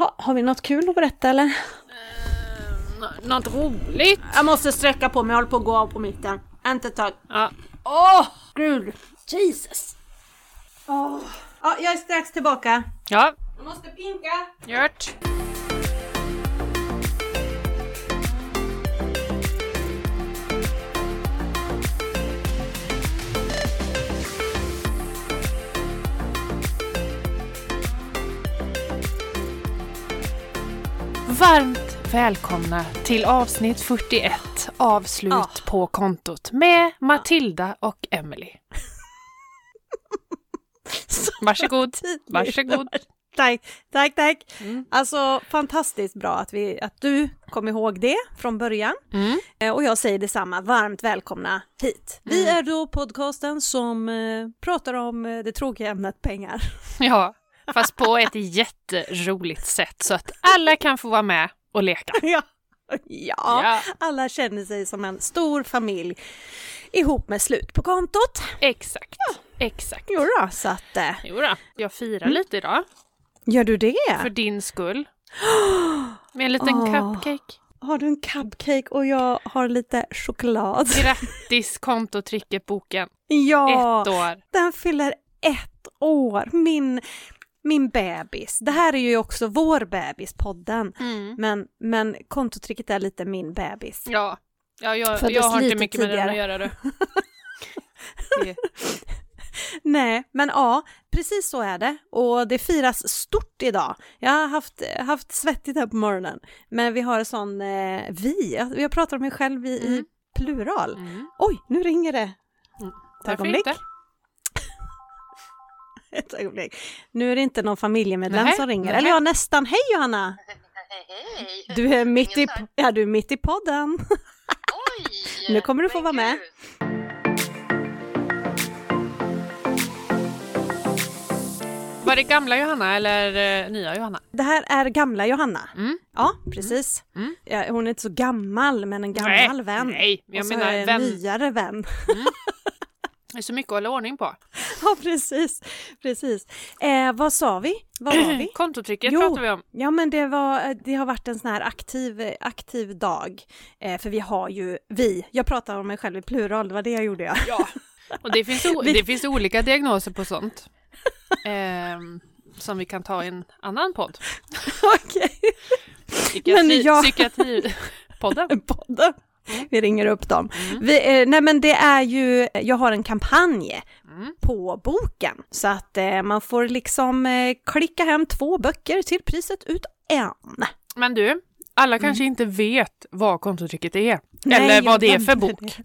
Ha, har vi något kul att berätta eller? Nå- Något roligt? Jag måste sträcka på mig, jag håller på att gå av på mitten. Inte ett tag. Ja. Åh, gud! Jesus! Åh. Ja, jag är strax tillbaka. Ja, Jag måste pinka. gjort. Varmt välkomna till avsnitt 41 Avslut Ja. på kontot med Matilda och Emily. Varsågod, varsågod. Tack, tack, tack. Mm. Alltså fantastiskt bra att, vi, att du kom ihåg det från början. Mm. Eh, Och jag säger detsamma, varmt välkomna hit. Vi Mm. är då podcasten som eh, pratar om eh, det tråkiga ämnet pengar. Ja, fast på ett jätteroligt sätt så att alla kan få vara med och leka. ja. ja, alla känner sig som en stor familj ihop med slut på kontot. exakt. Exakt. Jo då, så att... Eh, Jo då, jag firar lite idag gör du det? för din skull. Med en liten Åh. cupcake. Har du en cupcake och jag har lite choklad? Grattis kontotricket-boken. Ja, Ett år. den fyller ett år. Min, min bebis. Det här är ju också vår bebis, podden. Mm. Men, men kontotricket är lite min bebis. Ja, ja jag, Föddes jag har inte mycket med den tidigare. att göra du. Nej, men ja, precis så är det. Och det firas stort idag. Jag har haft, haft svettigt här på morgonen. Men vi har en sån eh, vi. Jag- Jag pratar om mig själv i, i Mm. plural. Mm. Oj, nu ringer det. Varför ögonblick. inte? Ett ögonblick. Nu är det inte någon familjemedlem Nej, som ringer. nej. Eller ja, nästan. Hej Johanna! Hej! Du är mitt i, ja, du är mitt i podden. Oj! Nu kommer du få vara med. gud. Var det gamla Johanna eller eh, nya Johanna? Det här är gamla Johanna. Mm. Ja, precis. Mm. Ja, hon är inte så gammal, men en gammal Nej, vän. nej, jag Och så menar är en vän. nyare vän. Det är så mycket att hålla ordning på. Ja, precis. precis. Eh, vad sa vi? Vad var vi? Kontotricket Jo. pratar vi om. Ja, men det, var, det har varit en sån här aktiv, aktiv dag. Eh, för vi har ju, vi, jag pratar om mig själv i plural, det var det jag gjorde. Ja. Ja. Och det finns, o- det finns olika diagnoser på sånt. Ehm, som vi kan ta i en annan podd. Okej. Psykiatri, Men jag- Psykiatripodden. podden. Mm. Vi ringer upp dem. Vi, eh, nej men det är ju, jag har en kampanj Mm. på boken. Så att eh, man får liksom eh, klicka hem två böcker till priset ut en. Men du, alla kanske inte vet vad kontotricket är. Nej, eller vad det är för bok. det.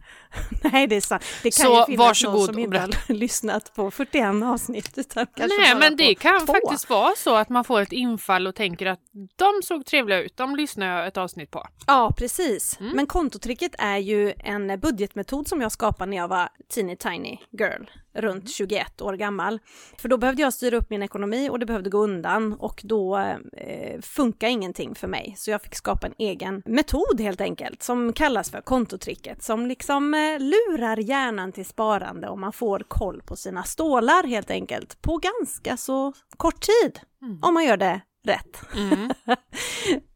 Nej, det är sant. Det kan Så ju finnas varsågod någon som inte har lyssnat på 41 avsnitt utan kanske Nej, men det kan två. faktiskt vara så att man får ett infall och tänker att de såg trevliga ut, de lyssnar jag ett avsnitt på. Ja, precis. Mm. Men kontotricket är ju en budgetmetod som jag skapade när jag var teeny tiny girl, runt 21 år gammal. För då behövde jag styra upp min ekonomi och det behövde gå undan och då eh, funkar ingenting för mig. Så jag fick skapa en egen metod helt enkelt som kallas för kontotricket som liksom eh, lurar hjärnan till sparande och man får koll på sina stålar helt enkelt på ganska så kort tid. Om man gör det rätt Mm.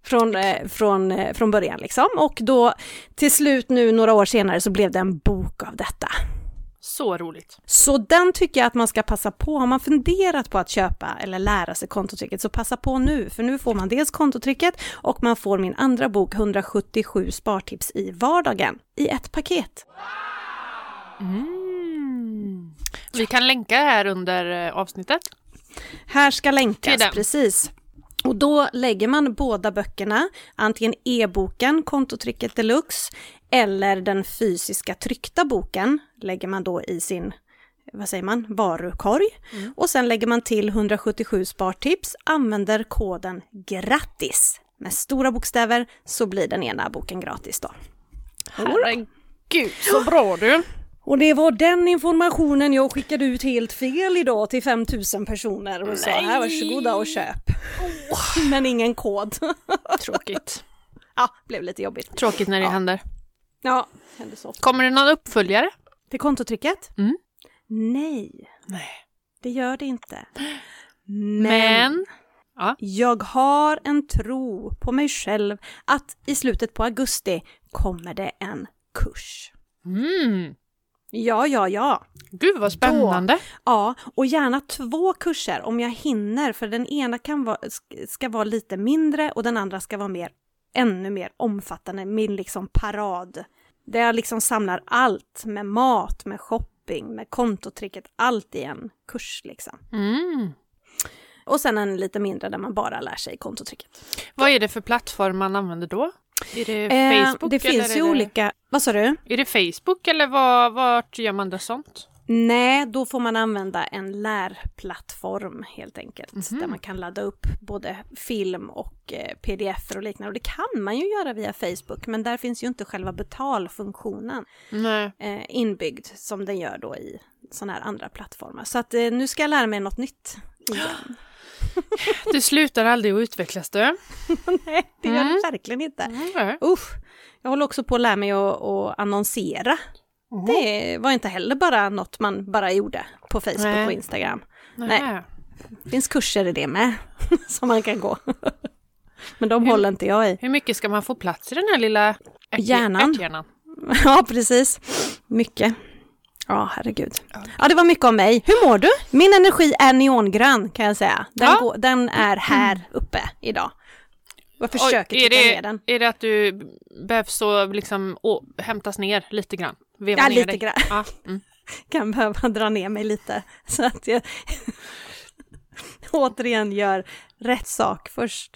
från, eh, från, eh, från början liksom. Och då till slut nu några år senare så blev det en bok av detta. Så roligt. Så den tycker jag att man ska passa på. Har man funderat på att köpa eller lära sig kontotricket så passa på nu. För nu får man dels kontotricket och man får min andra bok 177 spartips i vardagen i ett paket. Mm. Vi kan länka här under eh, avsnittet. Här ska länkas, precis. Och då lägger man båda böckerna, antingen e-boken, kontotricket deluxe, eller den fysiska tryckta boken, lägger man då i sin, vad säger man, varukorg. Mm. Och sen lägger man till 177 spartips, använder koden GRATTIS med stora bokstäver så blir den ena boken gratis då. Herregud, så bra du! Och det var den informationen jag skickade ut helt fel idag till 5000 personer och sa här varsågoda och köp. Men ingen kod. Tråkigt. ja, blev lite jobbigt. Tråkigt när det Ja. händer. Ja, hände så. Kommer det någon uppföljare? Till kontotricket? Mm. Nej, Nej. det gör det inte. Men, Men Ja. Jag har en tro på mig själv att i slutet på augusti kommer det en kurs. Mm. Ja, ja, ja. Gud vad spännande. Ja, och gärna två kurser om jag hinner, för den ena kan vara, ska vara lite mindre och den andra ska vara mer, ännu mer omfattande, min liksom parad. Där jag liksom samlar allt med mat, med shopping, med kontotricket, allt i en kurs liksom. Mm. Och sen en lite mindre där man bara lär sig kontotricket. Vad är det för plattform man använder då? Är det Eh, Facebook? det eller finns ju det, olika, vad sa du? Är det Facebook eller vad, vart gör man det sånt? Nej, då får man använda en lärplattform helt enkelt. Mhm. Där man kan ladda upp både film och eh, pdf och liknande. Och det kan man ju göra via Facebook, men där finns ju inte själva betalfunktionen eh, inbyggd som den gör då i sådana här andra plattformar. Så att eh, nu ska jag lära mig något nytt igen. Du slutar aldrig att utvecklas du. Nej, det gör Mm. det verkligen inte. Mm. Usch, jag håller också på att lära mig att, att annonsera. Mhm. Det var inte heller bara något man bara gjorde på Facebook Nej. och Instagram. Nej. Det finns kurser i det med som man kan gå. Men de Hur- håller inte jag i. Hur mycket ska man få plats i den här lilla ärt- Hjärnan. ärthjärnan? Ja, precis. Mycket. Ja, herregud. Ja, det var mycket om mig. Hur mår du? Min energi är neongrön kan jag säga. Den, Ja. går, den är här uppe idag. Jag försöker Oj, är, trycka ner det, den. är det att du behövs så liksom å, hämtas ner lite grann? Veva Ja, ner lite grann. Ja. Mm. Kan behöva dra ner mig lite. Så att jag återigen gör rätt sak först.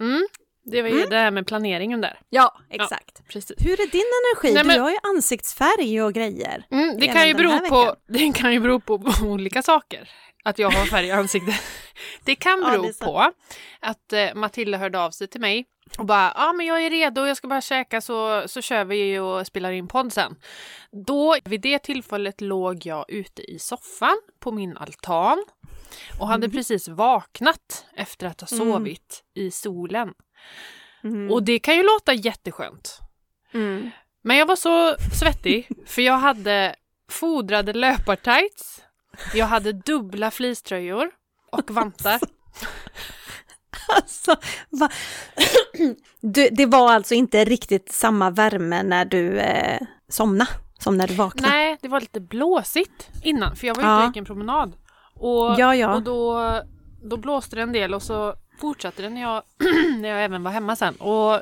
Mm. Det var ju det här med planeringen där. Ja, exakt. Precis. Hur är din energi? Nej, men- Du har ju ansiktsfärg och grejer. Mm, det, kan ju bero på, det kan ju bero på olika saker. Att jag har färg i ansiktet. Det kan Ja, bero det är sant. på att eh, Matilda hörde av sig till mig och bara ja ah, men jag är redo, jag ska bara käka så, så kör vi och spelar in podd sen. Då, vid det tillfället låg jag ute i soffan på min altan och hade Mm. precis vaknat efter att ha Mm. sovit i solen. Mm. Och det kan ju låta jätteskönt. Mm. Men jag var så svettig för jag hade fodrade löpartights, jag hade dubbla fleecetröjor och vantar. Alltså, va? du, det var alltså inte riktigt samma värme när du eh, somnade som när du vaknade? Nej, det var lite blåsigt innan för jag var ute Ja. och gick en promenad. Och, Ja, ja. och då, då blåste det en del och så fortsatte det när jag, när jag även var hemma sen. Och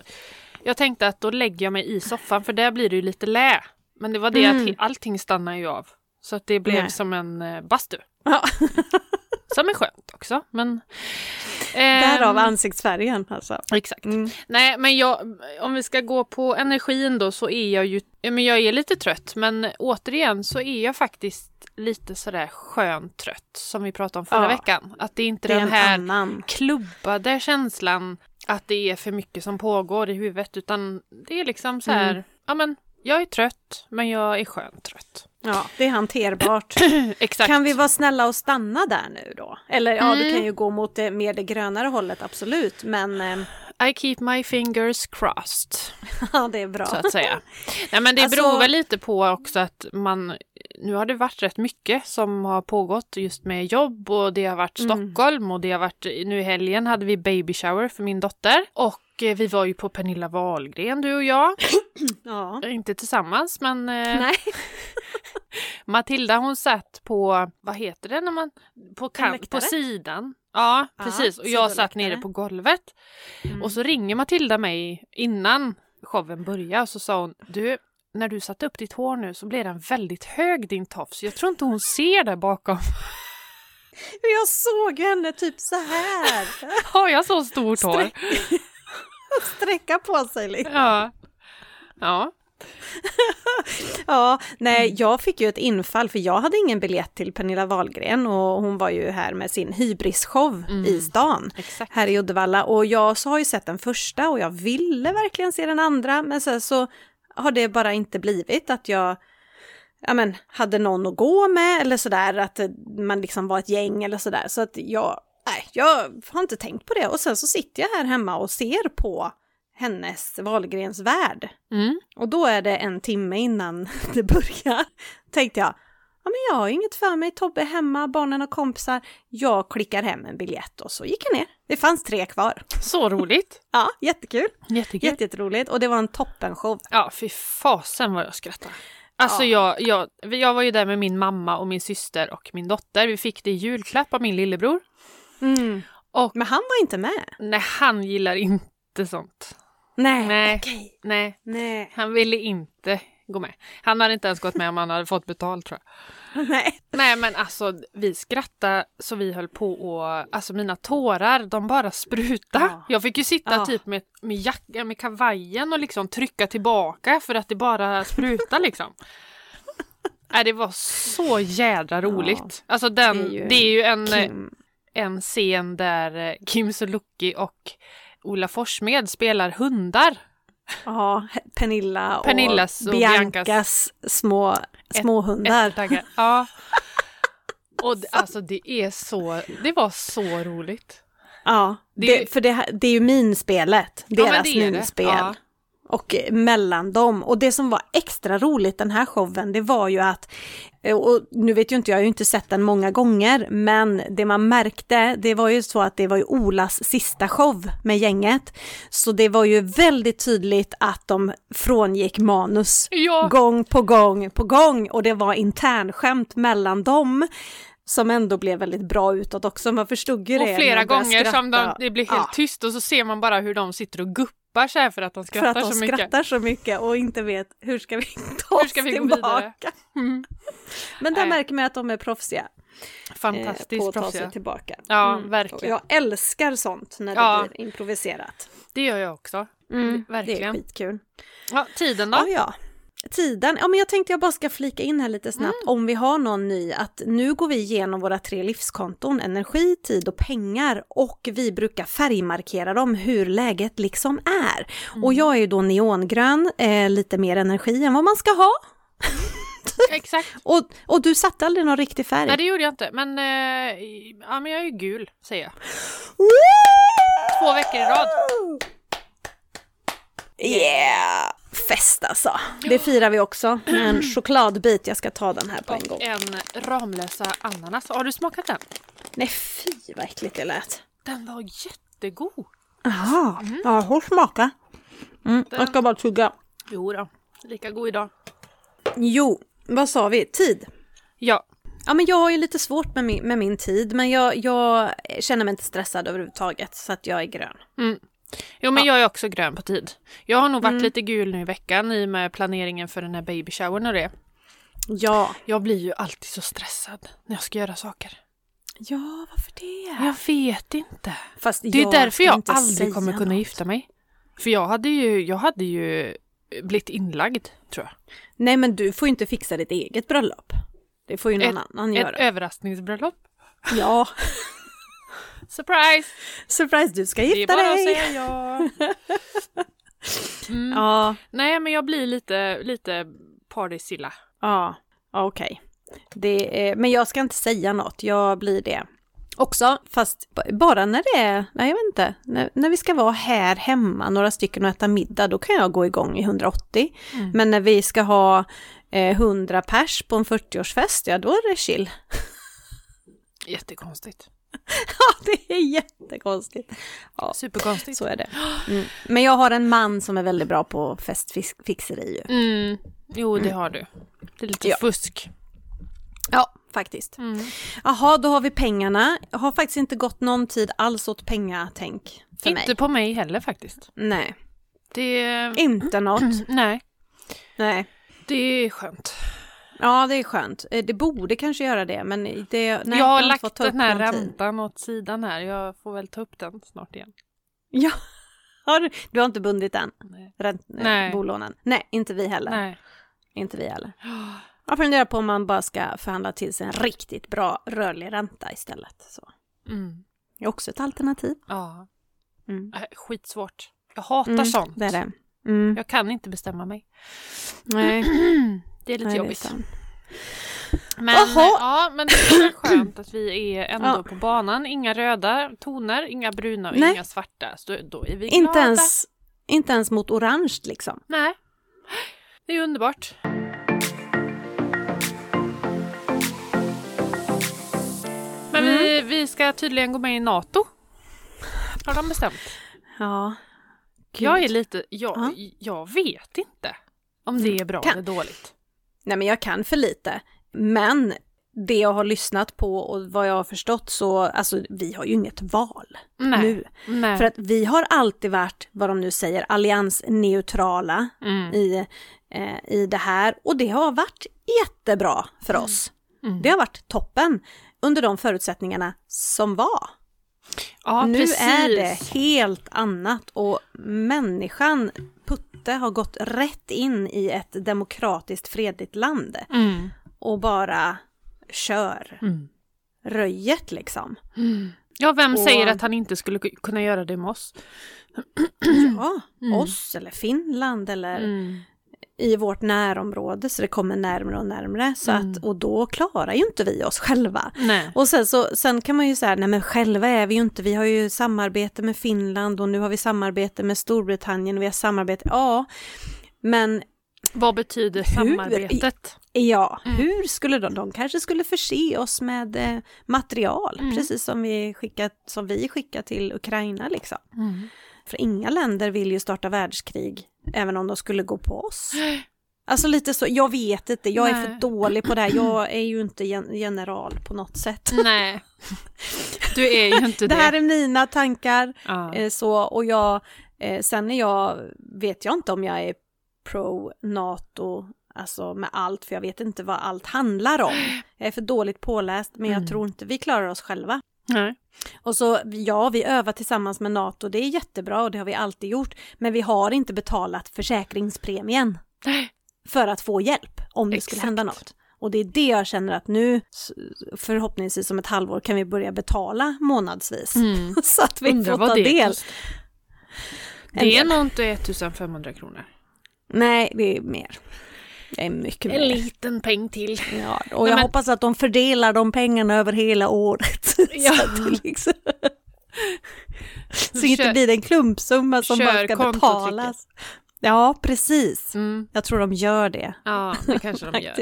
jag tänkte att då lägger jag mig i soffan för där blir det ju lite lä. Men det var det Mm. att allting stannar ju av. Så att det blev Nej. som en eh, bastu. Ja. Som är skönt också. Men, Därav Ehm, ansiktsfärgen alltså. Exakt. Mm. Nej, men jag, om vi ska gå på energin då så är jag ju, men jag är lite trött, men återigen så är jag faktiskt lite sådär skönt trött som vi pratade om förra Ja. veckan. Att det är inte Det är den en här annan. klubbade känslan att det är för mycket som pågår i huvudet utan det är liksom så här, Mm. ja men jag är trött men jag är skönt trött. Ja, det är hanterbart. Exakt. Kan vi vara snälla och stanna där nu då? Eller ja, du Mm. kan ju gå mot det, mer det grönare hållet, absolut. Men eh, I keep my fingers crossed. ja, det är bra. så att säga. Nej, men det Alltså- beror väl lite på också att man, nu har det varit rätt mycket som har pågått just med jobb och det har varit Mm. Stockholm och det har varit, nu i helgen hade vi baby shower för min dotter och eh, vi var ju på Pernilla Wahlgren du och jag, Ja. inte tillsammans men eh, Nej. Matilda hon satt på, vad heter det när man, på, kan, på sidan. Ja, Ja, precis. Och jag satt nere på golvet. Mm. Och så ringer Matilda mig innan showen börjar och så sa hon, du, när du satte upp ditt hår nu så blev den väldigt hög din tofs. Jag tror inte hon ser där bakom. Jag såg henne typ så här. Har jag så stort hår? Sträck- Sträcka på sig liksom. Ja. Ja. Ja, nej, jag fick ju ett infall för jag hade ingen biljett till Pernilla Wahlgren och hon var ju här med sin hybrisshow Mm. i stan. Exakt. här i Uddevalla och jag så har ju sett den första och jag ville verkligen se den andra men sen så har det bara inte blivit att jag ja men, hade någon att gå med eller sådär, att eh, man liksom var ett gäng eller sådär. Så att jag, nej, jag har inte tänkt på det. Och sen så sitter jag här hemma och ser på hennes Wahlgrens värld. Mm. Och då är det en timme innan det börjar. Tänkte jag, Ja, men jag har inget för mig. Tobbe är hemma, barnen har kompisar. Jag klickar hem en biljett och så gick jag ner. Det fanns tre kvar. Så roligt! Ja, jättekul. Jättekul. Jätte, jätteroligt. Och det var en toppenshow. Ja, fy fasen vad jag skrattade. Alltså jag, jag, jag var ju där med min mamma och min syster och min dotter. Vi fick det i julklapp av min lillebror. Mm. Och Men han var inte med. nej, han gillar inte sånt. Nej, Nej. okej. Nej, Nej. han ville inte gå med. Han hade inte ens gått med om han hade fått betalt tror jag. Nej. Nej men alltså vi skrattade så vi höll på och alltså mina tårar de bara sprutade. Ja. Jag fick ju sitta Ja. typ med, med, jacka, med kavajen och liksom trycka tillbaka för att det bara sprutade liksom. Nej det var så jädra roligt. Alltså den, det är ju det är ju en, Kim. en scen där eh, Kim Sulocki och Ola Forssmed spelar hundar. Ja, Pernilla och Pernillas och Biancas, Biancas små småhundar. Ettdagar. Ja. Och det, alltså det är så, det var så roligt. Ja, Det- det, för det, det är ju minspelet, Ja, deras det. minspel. Ja. Och mellan dem. Och det som var extra roligt den här showen, det var ju att, eh, och nu vet ju inte jag, jag har ju inte sett den många gånger, men det man märkte, det var ju så att det var ju Olas sista show med gänget. Så det var ju väldigt tydligt att de frångick manus. Ja. Gång på gång på gång. Och det var internskämt mellan dem. Som ändå blev väldigt bra utåt också. Man förstod ju det. Och flera gånger som de, skratta. det blir helt Ja. tyst och så ser man bara hur de sitter och guppar så här för att de För skrattar att de så mycket. skrattar så mycket och inte vet hur ska vi ta Hur ska oss vi tillbaka. Mm. Men där Nej. märker man att de är proffsiga eh, Fantastiskt på att ta proffsiga. sig tillbaka. Ja, Mm. verkligen. Och jag älskar sånt när det Ja. blir improviserat. Det gör jag också. Mm, Det är Verkligen. skitkul. Ja, tiden då? Ja, ja. Tiden, ja men jag tänkte jag bara ska flika in här lite snabbt Mm. om vi har någon ny att nu går vi igenom våra tre livskonton, energi, tid och pengar och vi brukar färgmarkera dem hur läget liksom är. Mm. Och jag är ju då neongrön, eh, lite mer energi än vad man ska ha. Exakt. Och, och du satte aldrig någon riktig färg? Nej det gjorde jag inte men, eh, ja, men jag är ju gul säger jag. Woo! Två veckor i rad. Yeah! Fest alltså. Det firar vi också med en chokladbit. Jag ska ta den här på en gång. Och en Ramlösa ananas. Har du smakat den? Nej fy vad äckligt det lät. Den var jättegod. Jaha, ja hon smaka. Mm, jag ska bara tugga. Jo då, lika god idag. Jo, vad sa vi? Tid. Ja, Ja men jag har ju lite svårt med min, med min tid men jag, jag känner mig inte stressad överhuvudtaget så att jag är grön. Jo men Ja. jag är också grön på tid. Jag har nog varit lite gul nu i veckan i och med planeringen för den här baby showern och det. Ja. Jag blir ju alltid så stressad när jag ska göra saker. Ja, varför det? Jag vet inte. Fast Det är därför jag aldrig kommer kunna något. gifta mig. För jag hade ju, jag hade ju blivit inlagd tror jag. Nej men du får ju inte fixa ditt eget bröllop. Det får ju någon Ett- annan Ett göra. överraskningsbröllop. Ja, Surprise! surprise du ska Det är gifta bara att dig! säga ja. Mm. Ja, Nej men jag blir lite, lite partysilla. ja, okej. Det är, men jag ska inte säga något, jag blir det. Också, fast bara när det är, nej jag vet inte, när, när vi ska vara här hemma, några stycken och äta middag, då kan jag gå igång i 180. Mm. Men när vi ska ha eh, 100 pers på en 40-årsfest, ja då är det chill. Jättekonstigt. Ja, det är jättekonstigt. Ja, Superkonstigt. så är det. Mm. Men jag har en man som är väldigt bra på festfixeri ju. Mm. Jo det har du. Det är lite Ja. fusk. Ja, faktiskt. Mm. Jaha, då har vi pengarna. Jag har faktiskt inte gått någon tid alls åt pengatänk för Inte mig. på mig heller faktiskt. Nej, Det... inte något. Nej. Nej. Det är skönt. Ja, det är skönt. Eh, Det borde kanske göra det, men det... Nej, jag har fått lagt den här räntan åt sidan här. Jag får väl ta upp den snart igen. Ja. Har du, du har inte bundit den? Nej. Ränt, Nej. Nej. Bolånen? Nej, inte vi heller. Nej. Inte vi heller. Jag funderar på om man bara ska förhandla till sig en riktigt bra rörlig ränta istället. Så. Mm. Det är också ett alternativ. Ja. Mm. Äh, Skitsvårt. Jag hatar Mm, sånt. Det är det. Mm. Jag kan inte bestämma mig. Nej, Det är lite nej, jobbigt. men, Jaha. ja, men det är skönt att vi är ändå Ja. på banan. Inga röda toner, inga bruna och Nej. inga svarta. Så då är vi glada. Inte ens, inte ens mot orange liksom. Nej. Det är underbart. vi ska tydligen gå med i NATO. Har de bestämt. Ja. Jag är Gud. lite, jag, Ja. jag vet inte om det är bra Kan- eller dåligt. Nej men jag kan för lite. Men det jag har lyssnat på och vad jag har förstått så, alltså vi har ju inget val Nej. nu. Nej. För att vi har alltid varit, vad de nu säger, alliansneutrala mm. i, eh, i det här och det har varit jättebra för oss. Mm. Det har varit toppen under de förutsättningarna som var. Ja, nu precis. är det helt annat och människan, Putte, har gått rätt in i ett demokratiskt fredligt land Mm. och bara kör Mm. röjet liksom. Ja, vem Och- säger att han inte skulle ku- kunna göra det med oss? Ja, Mm. oss eller Finland eller Mm. I vårt närområde så det kommer närmre och närmre så Mm. att och då klarar ju inte vi oss själva. Nej. Och sen, så, sen kan man ju säga, nej men själva är vi ju inte, vi har ju samarbete med Finland och nu har vi samarbete med Storbritannien och vi har samarbete, ja. Men Vad betyder samarbetet? ja, Mm. hur skulle de, de kanske skulle förse oss med eh, material, Mm. precis som vi skickat, som vi skickar till Ukraina liksom. Mm. För inga länder vill ju starta världskrig, även om de skulle gå på oss. Alltså lite så, jag vet inte, jag är Nej. för dålig på det här, jag är ju inte gen- general på något sätt. Nej, du är ju inte Det det. här är mina tankar, ja. eh, så, och jag, eh, sen är jag, vet jag inte om jag är pro NATO, alltså med allt, för jag vet inte vad allt handlar om. Jag är för dåligt påläst, men jag Mm. tror inte vi klarar oss själva. Nej. Och så, ja, vi övar tillsammans med NATO, det är jättebra och det har vi alltid gjort, men vi har inte betalat försäkringspremien för att få hjälp om det skulle Exakt. hända något. Och det är det jag känner att nu, förhoppningsvis om ett halvår, kan vi börja betala månadsvis. Mm. Så att vi Undrar får ta det del. kostar. En Det är nog inte 1500 kronor. Nej, det är mer. Är mycket En mer. liten peng till. Ja, och Nej, jag men- hoppas att de fördelar de pengarna över hela året. Ja. så liksom... så Kör- inte blir det en klumpsumma som kör bara ska betalas. Ja, precis. Mm. Jag tror de gör det. Ja, det kanske de gör.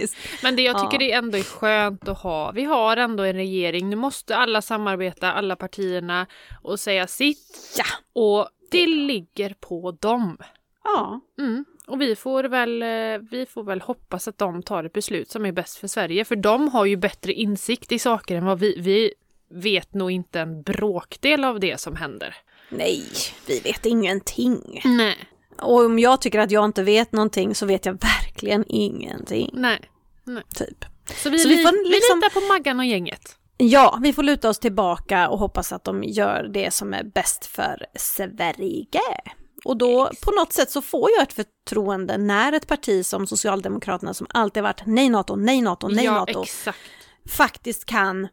Men det jag tycker Ja. det ändå är skönt att ha. Vi har ändå en regering. Nu måste alla samarbeta, alla partierna och säga sitt. Ja. Och det ligger på dem. Ja, Mm. Och vi får, väl, eh, vi får väl hoppas att de tar ett beslut som är bäst för Sverige. För de har ju bättre insikt i saker än vad vi, vi vet nog inte en bråkdel av det som händer. nej, vi vet ingenting. Nej. Och om jag tycker att jag inte vet någonting så vet jag verkligen ingenting. Nej. Typ. Så vi, Så vi får vi liksom- litar på Maggan och gänget. Ja, vi får luta oss tillbaka och hoppas att de gör det som är bäst för Sverige. Och då på något sätt så får jag ett förtroende när ett parti som Socialdemokraterna som alltid varit nej NATO, nej NATO, nej ja, NATO exakt. faktiskt kan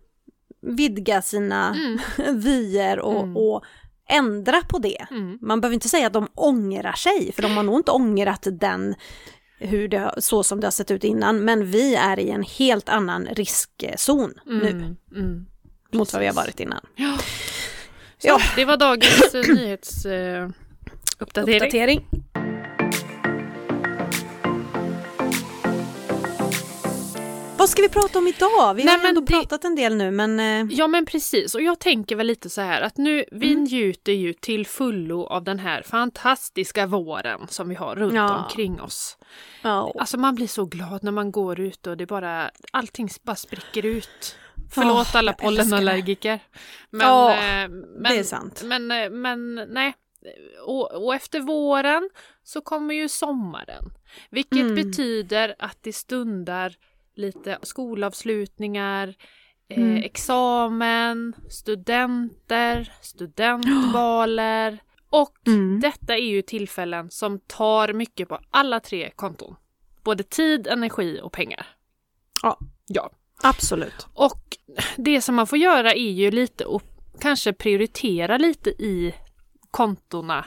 vidga sina vyer och, Mm. och ändra på det. Mm. Man behöver inte säga att de ångrar sig, för de har nog inte ångrat den hur det, så som det har sett ut innan, men vi är i en helt annan riskzon nu Mm. Mm. mot vad vi har varit innan. Ja. Så, Ja. Det var dagens eh, nyhetsuppdatering. Eh, uppdatering. Uppdatering. Vad ska vi prata om idag? Vi Nej, har ju ändå det- pratat en del nu, men eh, Ja men precis, och jag tänker väl lite så här att nu, vi Mm. njuter ju till fullo av den här fantastiska våren som vi har runt Ja. omkring oss. ja, Alltså man blir så glad när man går ut och det bara, allting bara spricker ut. Förlåt alla älskar det. pollenallergiker. Men, Ja, eh, men, det är sant. Men, eh, men nej. Och, och efter våren så kommer ju sommaren. Vilket Mm. betyder att det stundar lite skolavslutningar, Mm. eh, examen, studenter, studentbaler. Och Mm. detta är ju tillfällen som tar mycket på alla tre konton. Både tid, energi och pengar. Ja. Ja. absolut. Och det som man får göra är ju lite att kanske prioritera lite i kontona.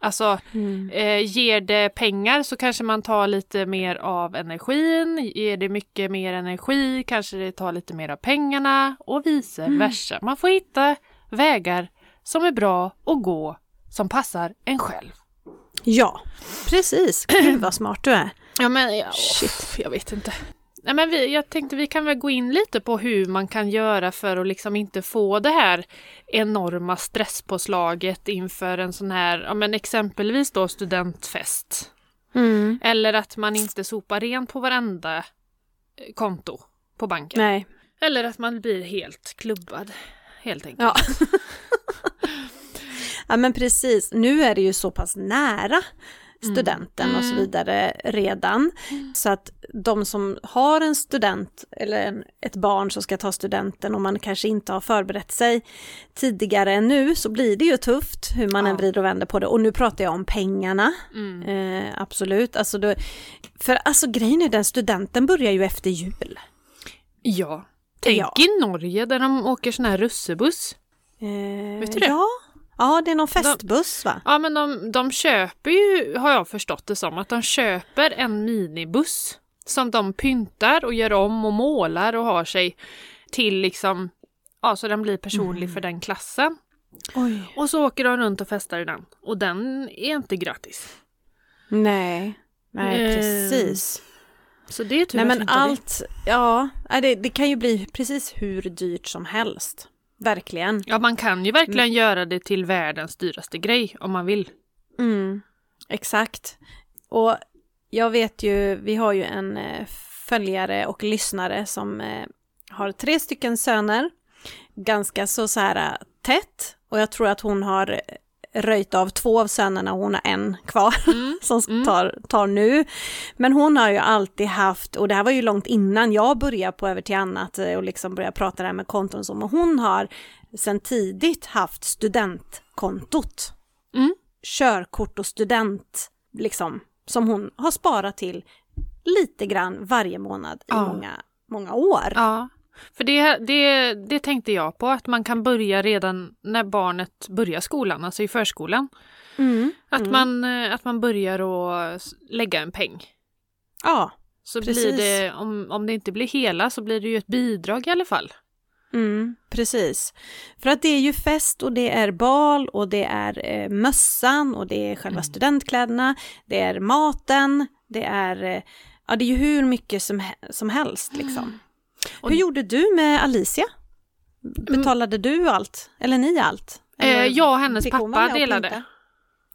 Alltså, Mm. eh, ger det pengar så kanske man tar lite mer av energin. Ger det mycket mer energi kanske det tar lite mer av pengarna och vice versa. Man får hitta vägar som är bra att gå som passar en själv. Ja, precis. Gud vad smart du är. Ja men ja, Shit. jag vet inte. Nej, men vi, jag tänkte vi kan väl gå in lite på hur man kan göra för att liksom inte få det här enorma stresspåslaget inför en sån här, ja men exempelvis då studentfest. Mm. Eller att man inte sopar rent på varenda eh, konto på banken. Nej. Eller att man blir helt klubbad. Helt enkelt. Ja. ja men precis, nu är det ju så pass nära studenten och så Mm. vidare redan. Så att de som har en student eller en, ett barn som ska ta studenten och man kanske inte har förberett sig tidigare än nu så blir det ju tufft hur man Ja. än vrider och vänder på det. Och nu pratar jag om pengarna. Mm. Eh, absolut, alltså då, för alltså grejen är den studenten börjar ju efter jul. Ja. Tänk Ja. i Norge där de åker sån här russebuss. Eh, Vet du det? Ja. Ja, det är någon festbuss va? Ja men de, de köper ju, har jag förstått det som, att de köper en minibuss som de pyntar och gör om och målar och har sig till liksom, ja så den blir personlig Mm. för den klassen. Oj. Och så åker de runt och festar i den. Och den är inte gratis. Nej, nej Eh, precis. Så det är tur Nej men inte det. allt, ja, det, det kan ju bli precis hur dyrt som helst. Verkligen. Ja man kan ju verkligen göra det till världens dyraste grej om man vill. Mm, exakt. Och jag vet ju, vi har ju en eh, följare och lyssnare som eh, har tre stycken söner. Ganska så, så här eh, tätt. Och jag tror att hon har röjt av två av sönerna och hon har en kvar Mm. som Mm. tar, tar nu. Men hon har ju alltid haft, och det här var ju långt innan jag började på över till annat eh, och liksom började prata det här med konton och så, men hon har sedan tidigt haft studentkontot. Mm. Körkort och student, liksom, som hon har sparat till lite grann varje månad i Ja. många, många år. Ja, för det, det, det tänkte jag på, att man kan börja redan när barnet börjar skolan, alltså i förskolan. Mm. Att, Mm. man, eh, att man börjar att s- lägga en peng. Ja, Så Precis. blir det, om, om det inte blir hela så blir det ju ett bidrag i alla fall. Mm, precis. För att det är ju fest och det är bal och det är eh, mössan och det är själva Mm. studentkläderna, det är maten, det är, eh, ja det är ju hur mycket som, som helst liksom. Mm. Och- Hur gjorde du med Alicia? Betalade du allt? Eller ni allt? Eller Eh, jag och hennes pappa delade.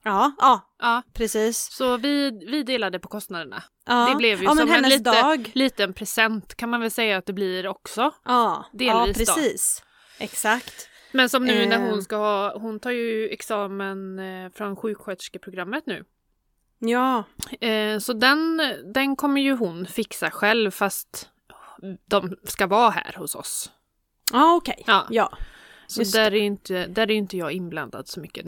Ja, ja, Ja, precis. så vi, vi delade på kostnaderna. Ja. Det blev ju ja, som en lite- dag. Liten present kan man väl säga att det blir också. Ja, ja delvis då. precis. Exakt. Men som nu när Eh. hon ska ha, hon tar ju examen eh, från sjuksköterskeprogrammet nu. Ja, så den, den kommer ju hon fixa själv fast de ska vara här hos oss. ja okej. Ja. Så Just där är, inte, där är inte jag inblandad så mycket.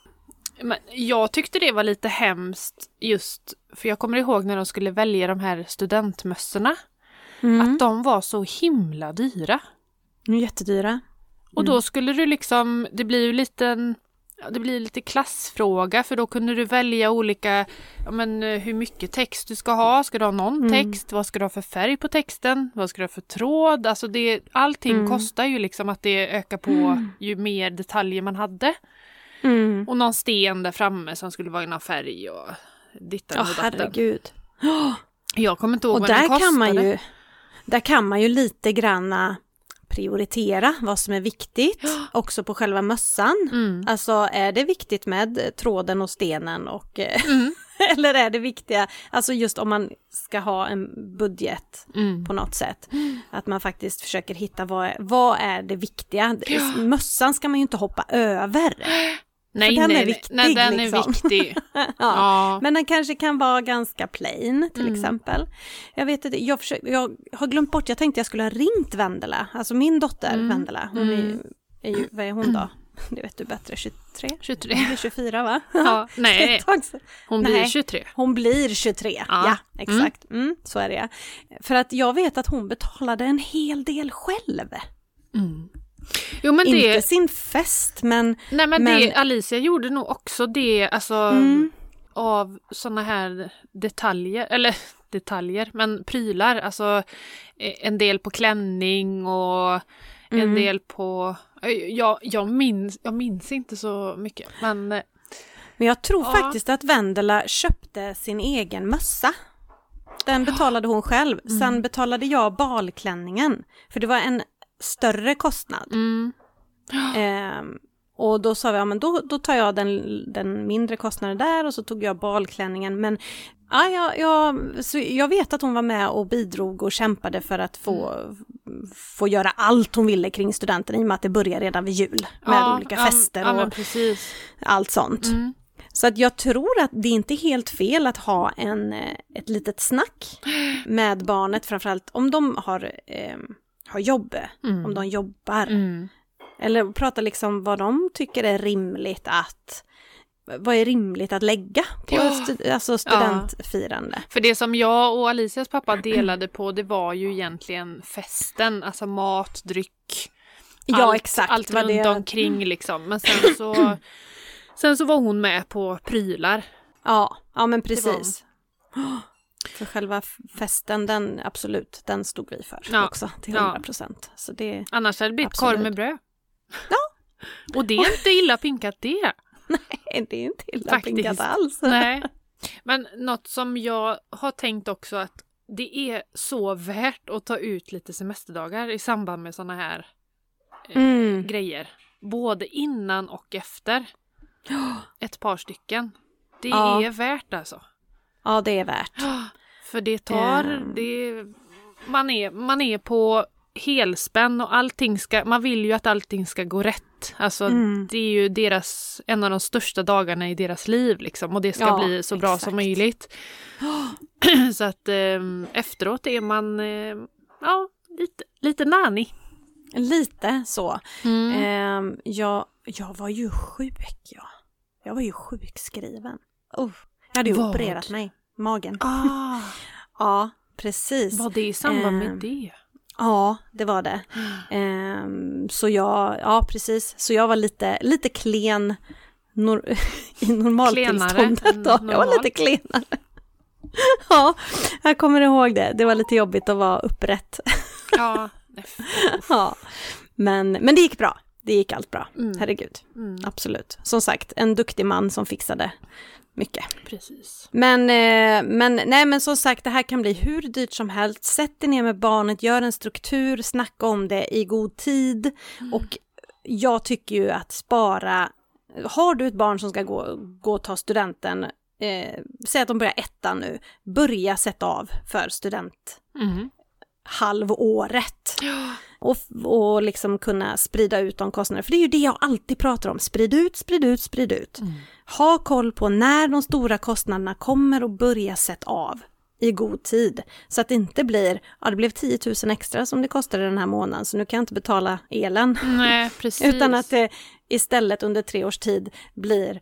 Men jag tyckte det var lite hemskt just för jag kommer ihåg när de skulle välja de här studentmössorna. Mm. Att de var så himla dyra. Jättedyra. Och Mm. då skulle du liksom, det blir ju lite det blir lite klassfråga för då kunde du välja olika, ja men eh, hur mycket text du ska ha, ska du ha någon Mm. text, vad ska du ha för färg på texten, vad ska du ha för tråd, alltså det, allting Mm. kostar ju liksom att det ökar på Mm. ju mer detaljer man hade. Mm. Och någon sten där framme som skulle vara i någon färg och dittan och datten. herregud. Jag kommer inte ihåg Och vad den där kostade. kan man ju, där kan man ju lite granna prioritera vad som är viktigt, också på själva mössan. Mm. Alltså är det viktigt med tråden och stenen och eh, Mm. eller är det viktiga, alltså just om man ska ha en budget Mm. på något sätt, att man faktiskt försöker hitta vad vad är det viktiga. Mössan ska man ju inte hoppa över. Nej, den är nej, nej. viktig, nej, den liksom. är viktig. ja. ja. Men den kanske kan vara ganska plain till Mm. exempel. Jag vet inte, jag, försöker, jag har glömt bort, jag tänkte jag skulle ha ringt Vendela, alltså min dotter Mm. Vendela. Hon är, Mm. är ju, vad är hon då? Det vet du bättre, 23? 23. Hon blir 24 va? Ja, nej, hon blir Nej. 23. Hon blir 23, Ja. ja, exakt. Mm, så är det. För att jag vet att hon betalade en hel del själv. Mm. Jo men Inte det, sin fest men... nej men, men- det, Alicia gjorde nog också det, alltså Mm, av såna här detaljer, eller detaljer, men prylar, alltså eh, en del på klänning och en Mm. del på, eh, jag, jag, minns, jag minns inte så mycket, men eh, men jag tror Ja. faktiskt att Vendela köpte sin egen mössa. Den betalade hon själv. Sen betalade jag balklänningen. För det var en större kostnad. Mm. Ehm, och då sa vi, ja men då, då tar jag den, den mindre kostnaden där och så tog jag balklänningen. Men ja, jag, jag, så jag vet att hon var med och bidrog och kämpade för att få, få göra allt hon ville kring studenten i och med att det börjar redan vid jul med Ja, olika ja, fester ja, och precis. allt sånt. Mm. Så att jag tror att det är inte helt fel att ha en, eh, ett litet snack med barnet, framförallt om de har, eh, har jobb, Mm. om de jobbar. Mm. Eller prata liksom vad de tycker är rimligt att, vad är rimligt att lägga på Ja. stu, alltså studentfirande. För det som jag och Alicias pappa delade på det var ju egentligen festen, alltså mat, dryck. Ja, allt, exakt, Allt runt det- omkring liksom. Men sen så, sen så var hon med på prylar. Ja, ja men precis. För själva festen, den absolut, den stod vi för Ja, också till ja. 100 procent. Så det, Annars hade det blivit korv med bröd. Ja. Och det är inte illa pinkat det. det är inte illa Faktiskt. pinkat alls. Nej. Men något som jag har tänkt också att det är så värt att ta ut lite semesterdagar i samband med sådana här eh, Mm. grejer. Både innan och efter. Ett par stycken. Det Ja. är värt alltså. Ja, det är värt. För det tar, Ehm. det, man, är, man är på helspänn och allting ska, man vill ju att allting ska gå rätt. Alltså Mm. det är ju deras, en av de största dagarna i deras liv liksom och det ska Ja, bli så bra exakt. som möjligt. så att ehm, efteråt är man, eh, ja, lite, lite nani. Lite så. Mm. Ehm, jag, jag var ju sjuk, ja. Jag var ju sjukskriven. Jag hade ju Vad? opererat mig, magen. Ah, Ja, precis. var det i samband med Ehm, det? Ja, det var det. Ehm, så jag, ja precis, så jag var lite, lite klen nor i normaltillståndet då. Jag var lite klenare. ja, jag kommer ihåg det. Det var lite jobbigt att vara upprätt. Ja. ja. men, men det gick bra. Det gick allt bra. Mm. Herregud, Mm, absolut. Som sagt, en duktig man som fixade mycket. precis. Men, eh, men, nej, men som sagt, det här kan bli hur dyrt som helst. Sätt dig ner med barnet, gör en struktur, snacka om det i god tid. Och jag tycker ju att spara, har du ett barn som ska gå, gå och ta studenten, eh, säg att de börjar ettan nu, börja sätta av för student Mm. Halvåret. Och, och liksom kunna sprida ut de kostnaderna. För det är ju det jag alltid pratar om. Sprid ut, sprid ut, sprid ut. Mm. Ha koll på när de stora kostnaderna kommer och börja sätta av i god tid. Så att det inte blir, ja det blev 10 000 extra som det kostade den här månaden så nu kan jag inte betala elen. Nej. Utan att det istället under tre års tid blir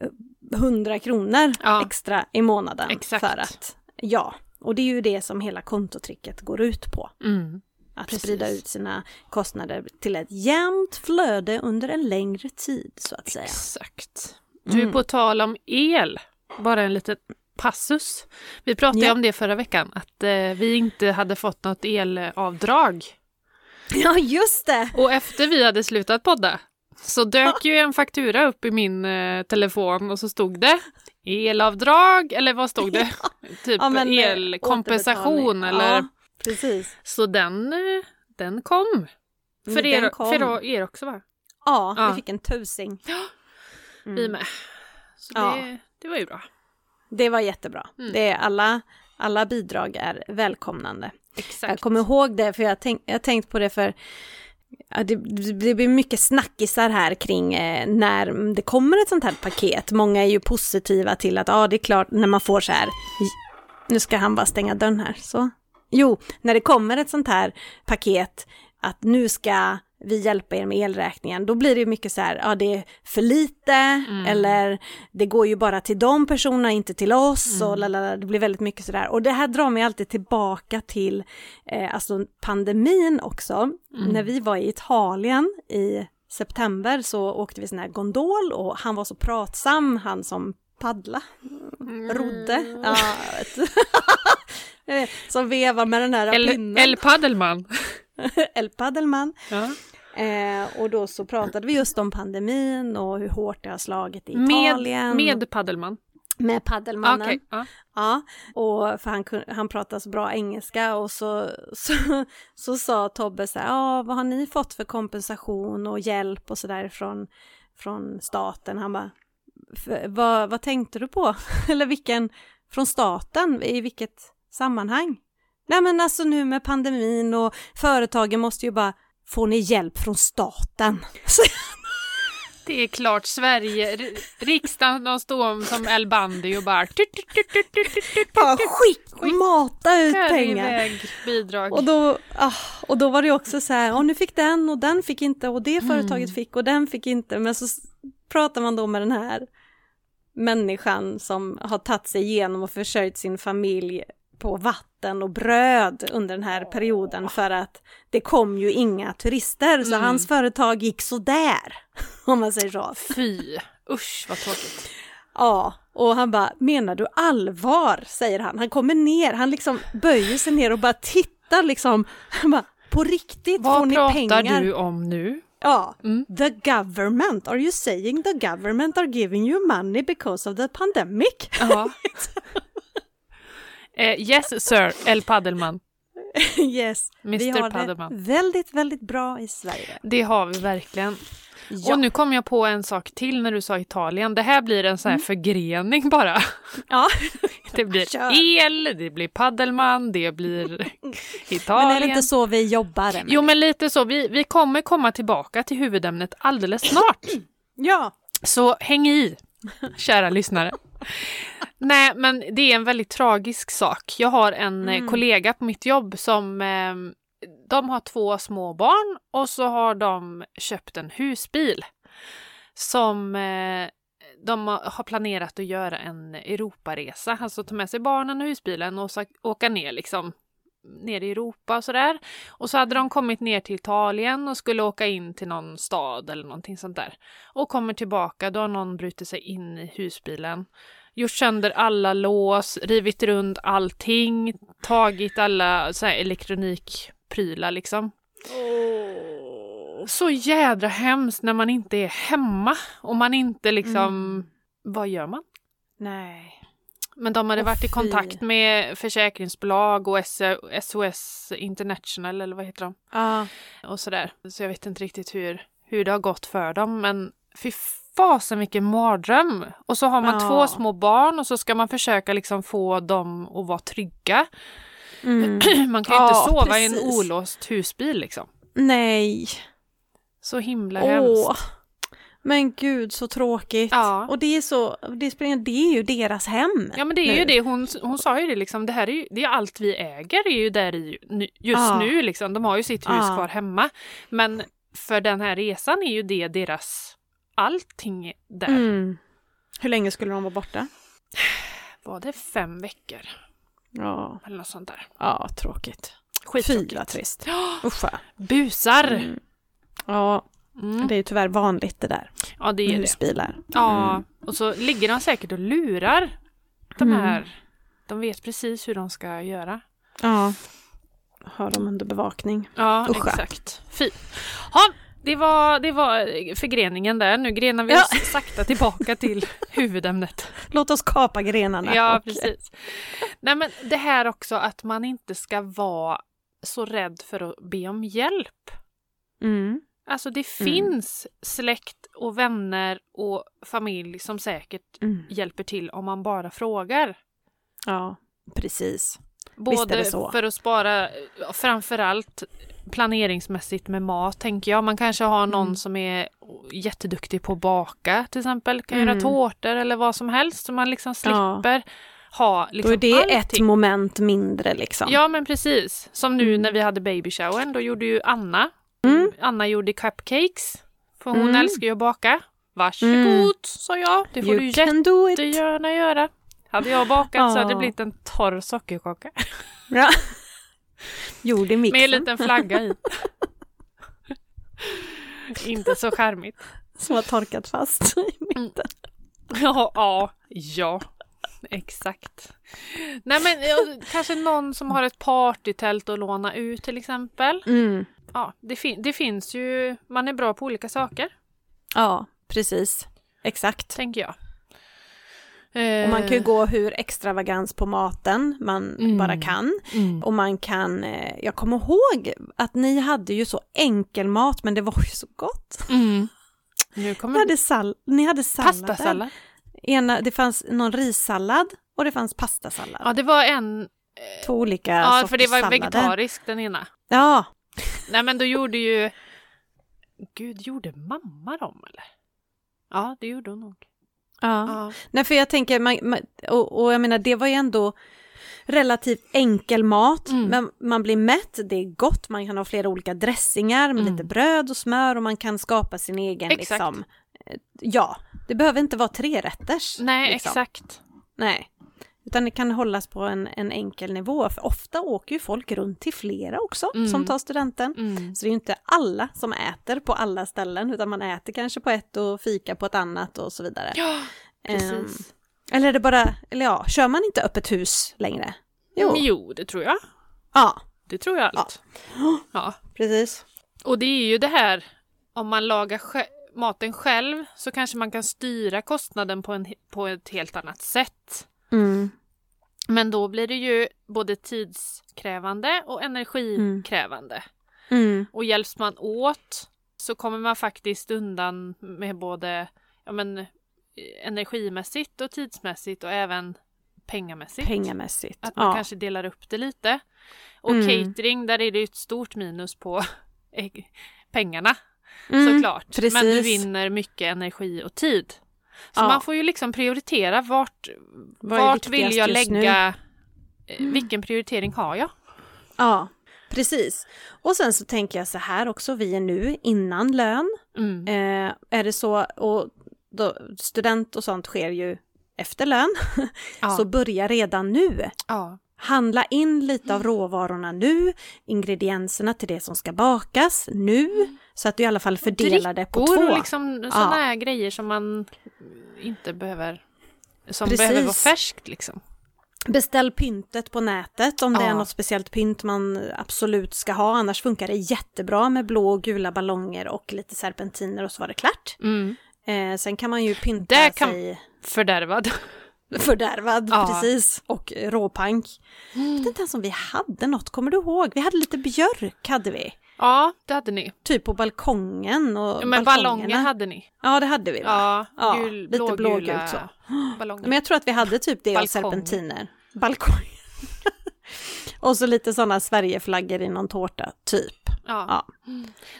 eh, 100 kronor Ja. extra i månaden. Exakt. För att, ja, och det är ju det som hela kontotricket går ut på. Mm. Att Precis. sprida ut sina kostnader till ett jämnt flöde under en längre tid så att säga. Exakt. Du, Mm. på tal om el, bara en liten passus. Vi pratade Ja. om det förra veckan, att eh, vi inte hade fått något elavdrag. Ja, just det! Och efter vi hade slutat podda så dök ju en faktura upp i min eh, telefon och så stod det elavdrag, eller vad stod det? Typ Ja, men, eh, elkompensation eller... Ja, precis. Så den, eh, den kom. För, Mm, er, den kom. för er också va? Ja, Ja. vi fick en tusing. Vi med. Så det, det var ju bra. Det var jättebra. Mm. Det är alla, alla bidrag är välkomnande. Exakt. Jag kommer ihåg det, för jag har tänkt på det för ja, det, det blir mycket snackisar här kring eh, när det kommer ett sånt här paket. Många är ju positiva till att ja, det är klart när man får så här. Nu ska han bara stänga dörren här. Så. Jo, när det kommer ett sånt här paket att nu ska vi hjälpa er med elräkningen, då blir det mycket så här, ja det är för lite, eller det går ju bara till de personerna, inte till oss, och lalala, det blir väldigt mycket sådär. Och det här drar mig alltid tillbaka till eh, alltså pandemin också. När vi var i Italien i september så åkte vi sån här gondol och han var så pratsam, han som paddla, rodde, ja, vet. Som vevar med den här El, pinnen. El Paddelman. El Paddelman. Ja. Eh, och då så pratade vi just om pandemin och hur hårt det har slagit i Med, Italien. med Paddelman. med paddelmannen. Okej, ja. Ja, och för han, han pratar så bra engelska och så, så, så sa Tobbe så här, ja vad har ni fått för kompensation och hjälp och sådär från, från staten? Han bara, "F- vad, vad tänkte du på? Eller vilken, från staten, i vilket sammanhang? Nej men alltså nu med pandemin och företagen måste ju bara, får ni hjälp från staten? Det är klart Sverige, riksdagen de står som El Bandi och bara tut, tut, tut, bara tut, skick, mata ut pengar. iväg bidrag. Och då, ah, och då var det också så här, ja nu fick den och den fick inte och det företaget Mm. fick och den fick inte. Men så pratar man då med den här människan som har tagit sig igenom och försörjt sin familj på vatten och bröd under den här perioden för att det kom ju inga turister så Mm. hans företag gick sådär, om man säger så. Fy, usch vad tråkigt. Ja, och han bara, menar du allvar? säger han. Han kommer ner, han liksom böjer sig ner och bara tittar liksom. Han bara, på riktigt får Vad ni pratar pengar? du om nu? Ja, Mm. the government, are you saying the government are giving you money because of the pandemic? Ja. eh, yes sir, El Paddelman. yes, vi Mr har Paddelman. det väldigt, väldigt bra i Sverige. Det har vi verkligen. Ja, Och nu kom jag på en sak till när du sa Italien. Det här blir en sån här Mm. förgrening bara. ja. Det blir Kör. el, det blir paddelman, det blir men Italien. är det inte så vi jobbar? Emelie? Jo men lite så, vi, vi kommer komma tillbaka till huvudämnet alldeles snart. Ja, Så häng i, kära lyssnare. Nej, men det är en väldigt tragisk sak. Jag har en eh, Mm. kollega på mitt jobb som eh, de har två små barn och så har de köpt en husbil som eh, de har planerat att göra en Europaresa, alltså ta med sig barnen och husbilen och så åka ner liksom ner i Europa och sådär. Och så hade de kommit ner till Italien och skulle åka in till någon stad eller någonting sånt där. Och kommer tillbaka, då har någon brutit sig in i husbilen. Gjort sönder alla lås, rivit runt allting, tagit alla så här elektronikprylar liksom. Så jädra hemskt när man inte är hemma och man inte liksom... Vad gör man? nej. Men de hade Åh, varit i fy. kontakt med försäkringsbolag och SOS International eller vad heter de? Ja, Och sådär. Så jag vet inte riktigt hur, hur det har gått för dem men fy fasen vilken mardröm! Och så har man Ja. två små barn och så ska man försöka liksom få dem att vara trygga. mm. Man kan ju inte Ja, sova i en precis. olåst husbil liksom. nej. Så himla Åh, hemskt. Men gud så tråkigt. Ja. Och det är så, det, spelar, det är ju deras hem. Ja men det är ju nu. det, hon, hon sa ju det liksom, det här är ju det är allt vi äger är ju där i just Ja. nu liksom. De har ju sitt hus Ja. kvar hemma. Men för den här resan är ju det deras, allting där. Mm. Hur länge skulle de vara borta? Var det fem veckor? Ja, Eller något sånt där. ja tråkigt. Skittråkigt. vad trist. Vad. Busar! Mm. Ja, Mm. det är ju tyvärr vanligt det där Ja det är med det. husbilar. Ja, och så ligger de säkert och lurar de Mm. här. De vet precis hur de ska göra. Ja. Har de under bevakning. Ja, Usch. exakt. Fy. Ja, det var, det var förgreningen där. Nu grenar vi Ja. oss sakta tillbaka till huvudämnet. Låt oss kapa grenarna. Ja, och- precis. Nej, men det här också att man inte ska vara så rädd för att be om hjälp. Mm. Alltså det Mm. finns släkt och vänner och familj som säkert Mm. hjälper till om man bara frågar. Ja, precis. Både det så. för att spara, ja, framförallt planeringsmässigt med mat tänker jag. Man kanske har någon Mm. som är jätteduktig på att baka till exempel, kan Mm. göra tårtor eller vad som helst så man liksom Ja. slipper ha liksom Då är det ett allting. moment mindre liksom. Ja men precis. Som nu Mm. när vi hade babyshowen, då gjorde ju Anna, Mm. Anna gjorde cupcakes. För hon Mm. älskar ju att baka. Varsågod, Mm. sa jag. Det får you du can jättegärna göra. Hade jag bakat så hade det blivit en torr sockerkaka. Ja. Gjord i mixen. Med en liten flagga i. Inte så charmigt. Som har torkat fast i mitten. Ja, ja, ja. Exakt. Nej men ja, kanske någon som har ett partytält att låna ut till exempel. Mm. Ja, det, fin- det finns ju, man är bra på olika saker, Ja, precis. Exakt. tänker jag. Och man kan ju gå hur extravagans på maten man Mm. bara kan. Mm. Och man kan, eh, jag kommer ihåg att ni hade ju så enkel mat men det var ju så gott. Mm. Nu Ni kommer hade, sall ni hade sallader. pastasallad. Ena, det fanns någon rissallad och det fanns pastasallad. Ja, det var en... Två olika Ja, sorters för det var sallader. vegetarisk den ena. Ja, Nej, men då gjorde ju... Gud, gjorde mamma dem eller? Ja, det gjorde hon nog. ja. Ja. Nej, för jag tänker, man, man, och, och jag menar det var ju ändå relativt enkel mat, Mm. men man blir mätt, det är gott, man kan ha flera olika dressingar med Mm. lite bröd och smör och man kan skapa sin egen Exakt. liksom. eh, Ja, det behöver inte vara trerätters. Nej, liksom. exakt. Nej. Utan det kan hållas på en, en enkel nivå, för ofta åker ju folk runt till flera också Mm. som tar studenten. Mm. Så det är ju inte alla som äter på alla ställen, utan man äter kanske på ett och fika på ett annat och så vidare. Ja, precis. eller är det bara, eller ja, kör man inte öppet hus längre? Jo. Jo. jo, det tror jag. Ja, Det tror jag allt. Ja. precis. Och det är ju det här, om man lagar sj- maten själv så kanske man kan styra kostnaden på, en, på ett helt annat sätt. Mm. Men då blir det ju både tidskrävande och energikrävande. Mm. Och hjälps man åt så kommer man faktiskt undan med både ja, men, energimässigt och tidsmässigt och även pengamässigt. Pengamässigt. Att man ja. kanske delar upp det lite. Och Mm. catering, där är det ju ett stort minus på pengarna Mm, såklart. precis. Men du vinner mycket energi och tid. Så Ja. man får ju liksom prioritera vart, vart vill jag lägga, eh, vilken prioritering har jag? Ja, precis. Och sen så tänker jag så här också, vi är nu innan lön. Mm. Eh, är det så, och då, student och sånt sker ju efter lön, Ja. så börja redan nu. ja. Handla in lite av råvarorna nu, ingredienserna till det som ska bakas nu, så att du i alla fall fördelar det på två. och liksom sådana här grejer som man inte behöver, som Precis. behöver vara färskt liksom. Beställ pyntet på nätet om det är Ja. något speciellt pynt man absolut ska ha, annars funkar det jättebra med blå och gula ballonger och lite serpentiner och så var det klart. Mm. Eh, sen kan man ju pynta Där kan- sig Fördärvad. fördärvad, Ja. precis, och råpank. Jag vet inte ens om vi hade något, kommer du ihåg? Vi hade lite björk, hade vi. Ja, det hade ni. Typ på balkongen och Ja, men ballonger hade ni. Ja, det hade vi va? Ja, Ja, gul, lite blågula blågult så. ballonger. Men jag tror att vi hade typ det och serpentiner. Balkong. och så lite sådana Sverigeflaggor i någon tårta, typ. Ja. Ja.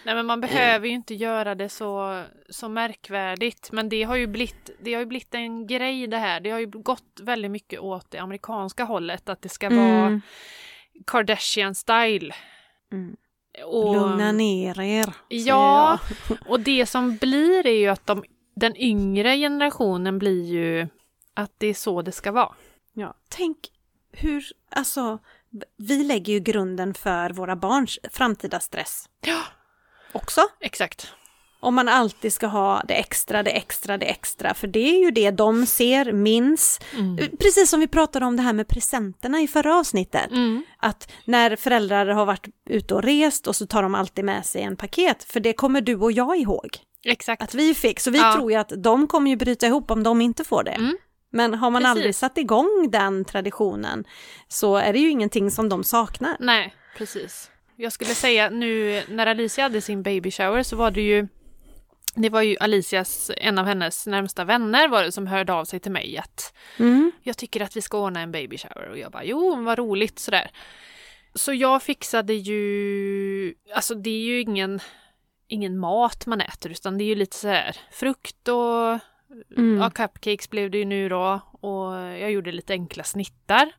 Nej men man behöver ju inte göra det så, så märkvärdigt. Men det har, ju blivit, det har ju blivit en grej det här. Det har ju gått väldigt mycket åt det amerikanska hållet. Att det ska vara Mm. Kardashian-style. Mm. Och, Lugna ner er. Ja, och det som blir är ju att de, den yngre generationen blir ju att det är så det ska vara. ja. Tänk hur, alltså, vi lägger ju grunden för våra barns framtida stress Ja, också. exakt. Om man alltid ska ha det extra, det extra, det extra, för det är ju det de ser, minns. Mm. Precis som vi pratade om det här med presenterna i förra avsnittet. Mm. Att när föräldrar har varit ute och rest och så tar de alltid med sig en paket, för det kommer du och jag ihåg Exakt. att vi fick. Så vi Ja. tror ju att de kommer ju bryta ihop om de inte får det. Mm. Men har man Precis. aldrig satt igång den traditionen så är det ju ingenting som de saknar. Nej, precis. Jag skulle säga nu när Alicia hade sin baby shower så var det ju det var ju Alicias, en av hennes närmsta vänner var det som hörde av sig till mig att Mm. jag tycker att vi ska ordna en baby shower och jag bara jo vad roligt sådär. Så jag fixade ju, alltså det är ju ingen, ingen mat man äter utan det är ju lite sådär frukt och Mm. ja, cupcakes blev det ju nu då och jag gjorde lite enkla snittar.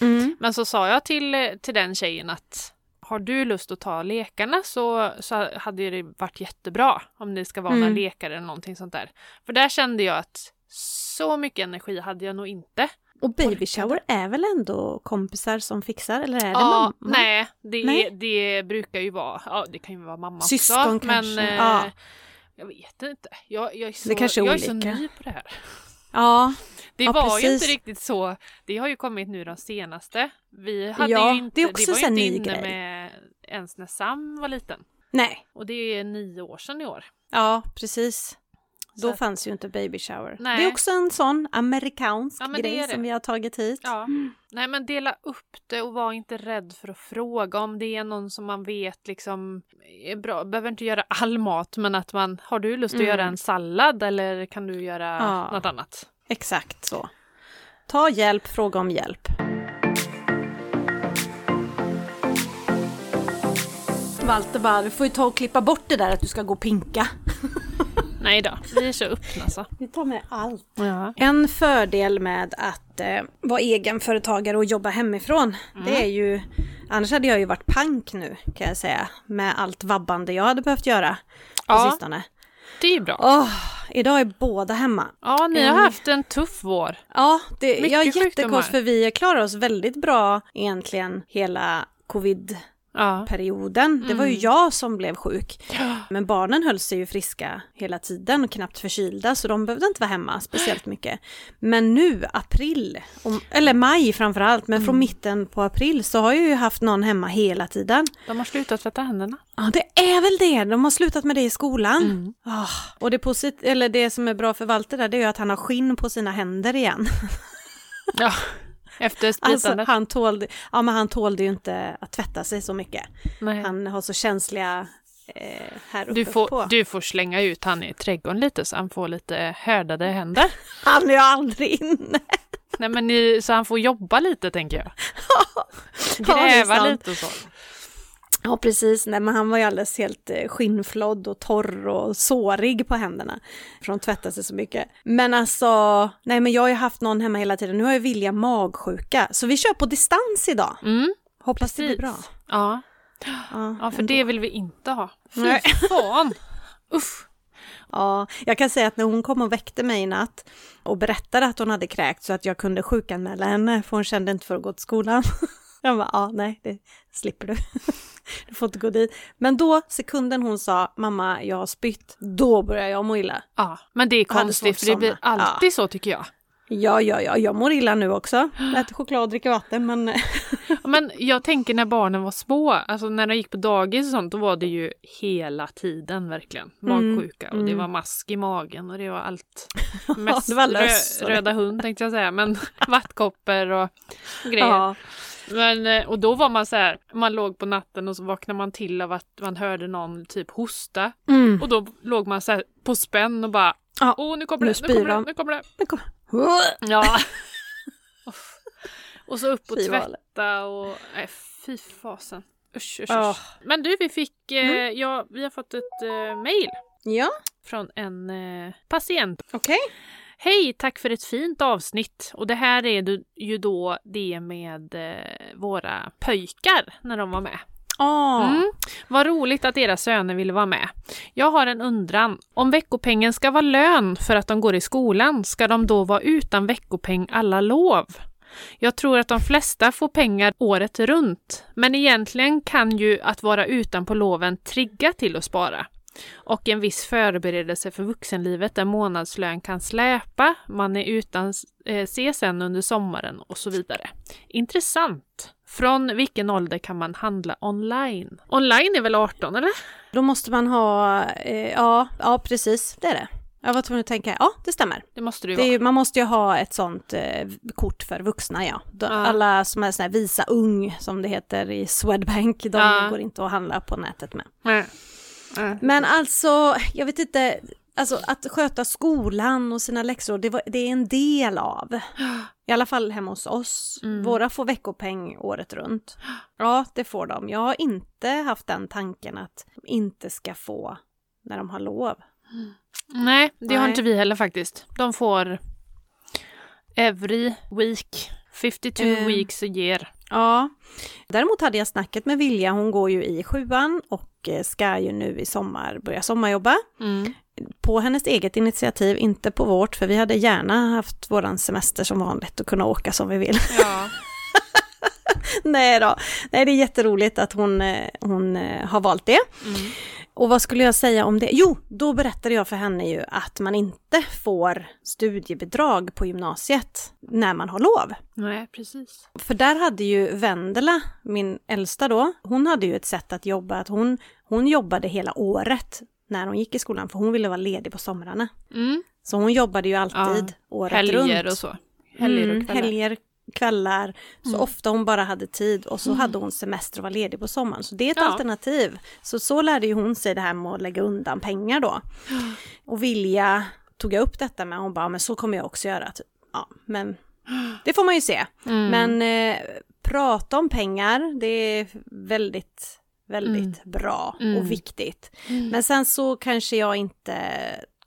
Mm. Men så sa jag till, till den tjejen att har du lust att ta lekarna så, så hade det varit jättebra om det ska vara några Mm. lekar eller någonting sånt där. För där kände jag att så mycket energi hade jag nog inte. Och baby shower är väl ändå kompisar som fixar, eller är det Ja, mamma? nej, det, Nej. det brukar ju vara, ja det kan ju vara mamma Syskon också. kanske, Men eh, ja. Jag vet inte. Jag, jag, är så, Det kanske är jag är så ny på det här. Ja, Det Ja, var ju precis. inte riktigt så. Det har ju kommit nu de senaste. Vi hade Ja, ju inte, det är också var så ju inte inne grej. med ens när Sam var liten. nej, Och det är nio år sedan i år. ja precis. Då Så- fanns ju inte baby shower. Nej. Det är också en sån amerikansk Ja, grej som vi har tagit hit. Ja. Nej men dela upp det och var inte rädd för att fråga om det är någon som man vet liksom är bra. Behöver inte göra all mat men att man har du lust att Mm. göra en sallad eller kan du göra Ja. något annat? Exakt så. Ta hjälp, fråga om hjälp. Walter bara, du får ju ta och klippa bort det där att du ska gå och pinka. Nej då, vi är så öppna så. Vi tar med allt. Ja. En fördel med att eh, vara egenföretagare och jobba hemifrån, det är ju, annars hade jag ju varit pank nu kan jag säga, med allt vabbande jag hade behövt göra på Ja. sistone. Det är ju bra. Åh, idag är båda hemma. Ja, ni har haft en tuff vår. Ja, det, jag är jättekonstigt för vi klarar oss väldigt bra egentligen hela covid-perioden. Ja. Det var ju jag som blev sjuk. Men barnen höll sig ju friska hela tiden och knappt förkylda så de behövde inte vara hemma speciellt mycket. Men nu, april, om, eller maj framförallt, men från mitten på april så har jag ju haft någon hemma hela tiden. De har slutat tvätta händerna. Ja, det är väl det. De har slutat med det i skolan. Mm. Ah, och det, posit- eller det som är bra för Walter där, det är ju att han har skinn på sina händer igen. Ja, efter Alltså, han tålde, ja, men han tålde ju inte att tvätta sig så mycket. Nej. Han har så känsliga eh, här uppe Du på. får, du får slänga ut han i trädgården lite så han får lite härdade händer. Han är ju aldrig inne. Nej men ni, så han får jobba lite tänker jag. Ja, Gräva sant. lite och så. Ja, precis. Nej, men han var ju alldeles helt eh, skinnflodd och torr och sårig på händerna. Från att tvätta sig så mycket. Men alltså, nej men jag har ju haft någon hemma hela tiden. Nu har jag Vilja magsjuka. Så vi kör på distans idag. Mm, Hoppas det blir precis. bra. Ja. Ja, ja, för det vill vi inte ha. Fy fan! Uff. Ja, jag kan säga att när hon kom och väckte mig i natt och berättade att hon hade kräkt så att jag kunde sjukanmäla henne för hon kände inte för att gå till skolan. Jag bara, ja, nej, det slipper du. Du får inte gå dit. Men då, sekunden hon sa mamma, jag har spytt, då började jag må illa. Ja, men det är konstigt för det blir alltid så tycker jag. Ja, ja, ja, jag mår illa nu också. Jag äter choklad och dricker vatten, men Men jag tänker när barnen var små, alltså när de gick på dagis och sånt, då var det ju hela tiden verkligen magsjuka och det mm. var mask i magen och det var allt. Ja, Mest det var löss det- röda hund tänkte jag säga, men vattkoppor och grejer. ja, Men, eh, och då var man så här, man låg på natten och så vaknade man till av att man hörde någon typ hosta. mm. Och då låg man så här på spänn och bara, Ja, åh nu kommer nu det, nu kommer det, de. nu kommer det. det kom. Ja. Uff. och så upp och tvätta och, nej fy fasen. Usch, usch, Ja. usch. Men du, vi fick, eh, Mm. ja, vi har fått ett eh, mail Ja, från en eh, patient. okej. Hej, tack för ett fint avsnitt. Och det här är ju då det med eh, våra pöjkar när de var med. Ah. Mm. Vad roligt att era söner ville vara med. Jag har en undran. Om veckopengen ska vara lön för att de går i skolan, ska de då vara utan veckopeng alla lov? Jag tror att de flesta får pengar året runt, men egentligen kan ju att vara utan på loven trigga till att spara. Och en viss förberedelse för vuxenlivet där månadslön kan släpa, man är utan eh, CSN under sommaren och så vidare. Intressant! Från vilken ålder kan man handla online? Online är väl 18 eller? Då måste man ha, eh, ja, ja precis, det är det. Jag var tvungen att tänka, ja det stämmer. Det måste det Det ju- man måste ju ha ett sånt eh, kort för vuxna ja. De, Ja. Alla som är såna här Visa Ung som det heter i Swedbank, de Ja. går inte att handla på nätet med. Nej. Nej. Men alltså, jag vet inte, alltså att sköta skolan och sina läxor, det, var, det är en del av. I alla fall hemma hos oss. Mm. Våra får veckopeng året runt. Ja, det får de. Jag har inte haft den tanken att de inte ska få när de har lov. Nej, det har Nej. inte vi heller faktiskt. De får every week, 52 Eh. weeks a year. Ja, däremot hade jag snacket med Vilja, hon går ju i sjuan och eh, ska ju nu i sommar börja sommarjobba. Mm. På hennes eget initiativ, inte på vårt, för vi hade gärna haft våran semester som vanligt och kunna åka som vi vill. Ja. Nej då, nej det är jätteroligt att hon, eh, hon eh, har valt det. Mm. Och vad skulle jag säga om det? Jo, då berättade jag för henne ju att man inte får studiebidrag på gymnasiet när man har lov. Nej, precis. För där hade ju Vendela, min äldsta då, hon hade ju ett sätt att jobba, att hon, hon jobbade hela året när hon gick i skolan, för hon ville vara ledig på somrarna. Mm. Så hon jobbade ju alltid året Helger runt. och så. Helger och Mm, kvällar. helger, kvällar. Så Mm. ofta hon bara hade tid och så hade hon semester och var ledig på sommaren. Så det är ett Ja. alternativ. Så så lärde ju hon sig det här med att lägga undan pengar då. Och Vilja tog jag upp detta med, hon bara, men så kommer jag också göra. Typ. Ja, men det får man ju se. Mm. Men eh, prata om pengar, det är väldigt, väldigt bra Mm. och viktigt. Mm. Men sen så kanske jag inte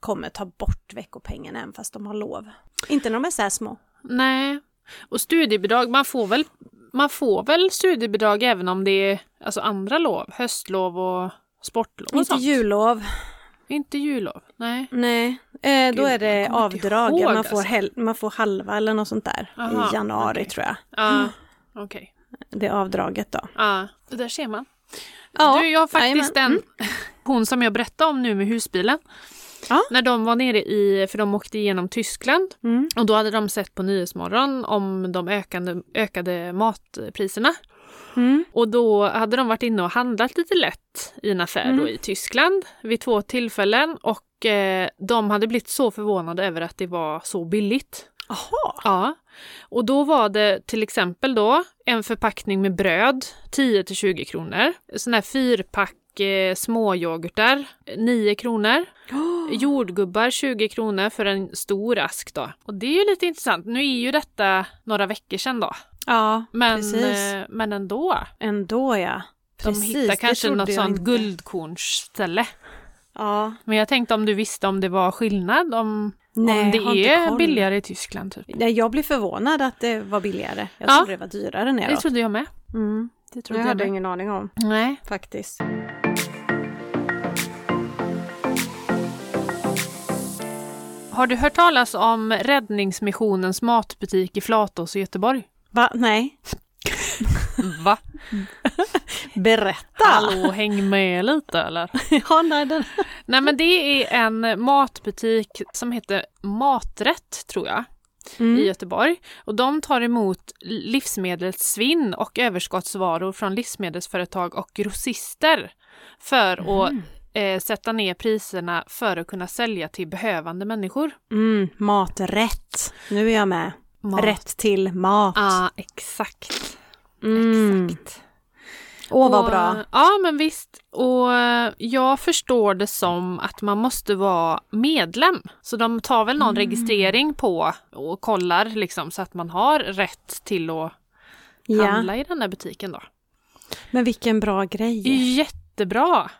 kommer ta bort veckopengen även fast de har lov. Inte när de är så här små. Nej. Och studiebidrag, man får väl man får väl studiebidrag även om det är alltså andra lov, höstlov och sportlov och Inte sånt. jullov. Inte jullov, nej. Nej, eh, då Gud, är det avdrag. ihåg, man, får alltså. hel- man får halva eller något sånt där Aha, i januari okej. tror jag. Ja, okej. Det är avdraget då. Ja, det där ser man. Ja, du, jag har faktiskt jajamän. en, hon som jag berättade om nu med husbilen. Ja. När de var nere i, för de åkte igenom Tyskland Mm. och då hade de sett på Nyhetsmorgon om de ökande, ökade matpriserna. Mm. Och då hade de varit inne och handlat lite lätt i en affär då Mm. i Tyskland vid två tillfällen och eh, de hade blivit så förvånade över att det var så billigt. Jaha. Ja, och då var det till exempel då en förpackning med bröd 10 till 20 kronor. Sån här fyrpack eh, småyoghurtar 9 kronor. Jordgubbar 20 kronor för en stor ask då. Och det är ju lite intressant. Nu är ju detta några veckor sedan då. Ja, Men, precis. eh, men ändå. Ändå ja. De Precis, hittar det kanske något sånt inte. guldkornsställe. Ja. Men jag tänkte om du visste om det var skillnad om, Nej, om det är billigare i Tyskland. Typ. Nej, Jag blev förvånad att det var billigare. Jag Ja. trodde det var dyrare Det neråt. trodde jag med. Mm. Det trodde Jag jag hade med. ingen aning om Nej. faktiskt. Har du hört talas om Räddningsmissionens matbutik i Flatås i Göteborg? Va? Nej. Va? Berätta! Hallå, häng med lite eller? ja, nej, den... Nej men det är en matbutik som heter Maträtt tror jag i Mm. Göteborg. Och de tar emot livsmedelssvinn och överskottsvaror från livsmedelsföretag och grossister för att eh, sätta ner priserna för att kunna sälja till behövande människor. Mm, maträtt. Nu är jag med. Mat. Rätt till mat. Ja, exakt. Mm. Exakt. Åh, vad Och, bra. Ja, men visst. Och eh, jag förstår det som att man måste vara medlem. Så de tar väl någon Mm. registrering på och kollar liksom så att man har rätt till att handla i den där butiken då. men vilken bra grej. Jättebra!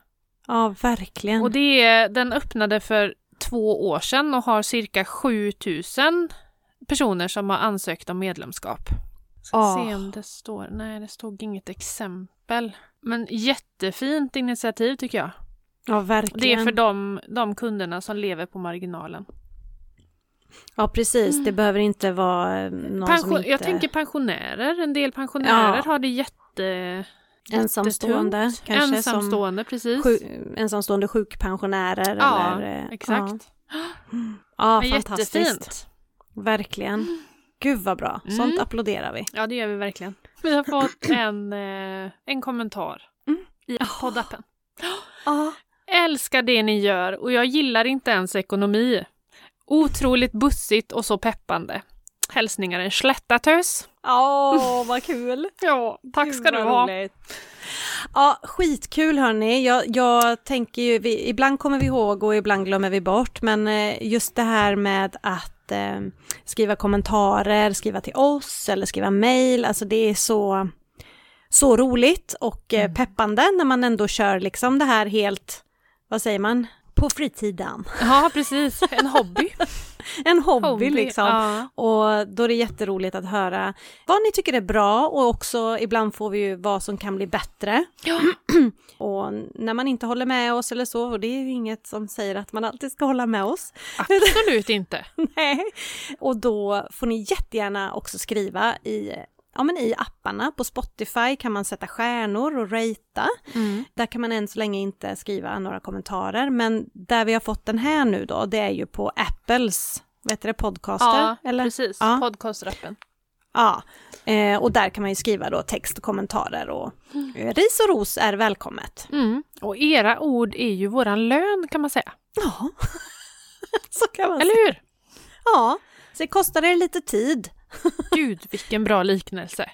Ja, verkligen. Och det är, den öppnade för två år sedan och har cirka 7000 personer som har ansökt om medlemskap. Ska Ah. se om det står, nej det stod inget exempel. Men jättefint initiativ tycker jag. ja, verkligen. det är för de, de kunderna som lever på marginalen. Ja, precis. Det behöver inte vara eh, någon som Pension, inte... Jag tänker pensionärer, en del pensionärer Ja. har det jätte... Ensamstående, kanske, Ensamstående, precis. Sju, ensamstående sjukpensionärer ja, eller... exakt. Ja, ja fantastiskt. jättefint. Verkligen. Gud vad bra. Sånt Mm. applåderar vi. Ja, det gör vi verkligen. Vi har fått en, eh, en kommentar Mm. i poddappen. Ja. Älskar det ni gör och jag gillar inte ens ekonomi. Otroligt bussigt och så peppande. Hälsningar en slättatös. Åh, vad kul! Ja, tack ska du ha. roligt. Ja, skitkul hörni. Jag, jag tänker ju, vi, ibland kommer vi ihåg och ibland glömmer vi bort, men eh, just det här med att eh, skriva kommentarer, skriva till oss eller skriva mail, alltså det är så, så roligt och Mm. eh, peppande när man ändå kör liksom det här helt, vad säger man, på fritiden. Ja, precis. En hobby. En hobby, liksom. Ja. Och då är det jätteroligt att höra vad ni tycker är bra och också ibland får vi ju vad som kan bli bättre. Ja. Och när man inte håller med oss eller så, och det är ju inget som säger att man alltid ska hålla med oss. Absolut inte. Nej. Och då får ni jättegärna också skriva i, ja, men i apparna. På Spotify kan man sätta stjärnor och ratea. Mm. Där kan man än så länge inte skriva några kommentarer, men där vi har fått den här nu då, det är ju på Apples, vad heter det, podcaster? Ja, eller? precis. Ja. Podcastrappen. Ja, eh, och där kan man ju skriva då text och kommentarer och eh, ris och ros är välkommet. Mm. Och era ord är ju våran lön kan man säga. Ja, så kan man säga. Eller hur? Ja, så det kostar er lite tid. Gud vilken bra liknelse.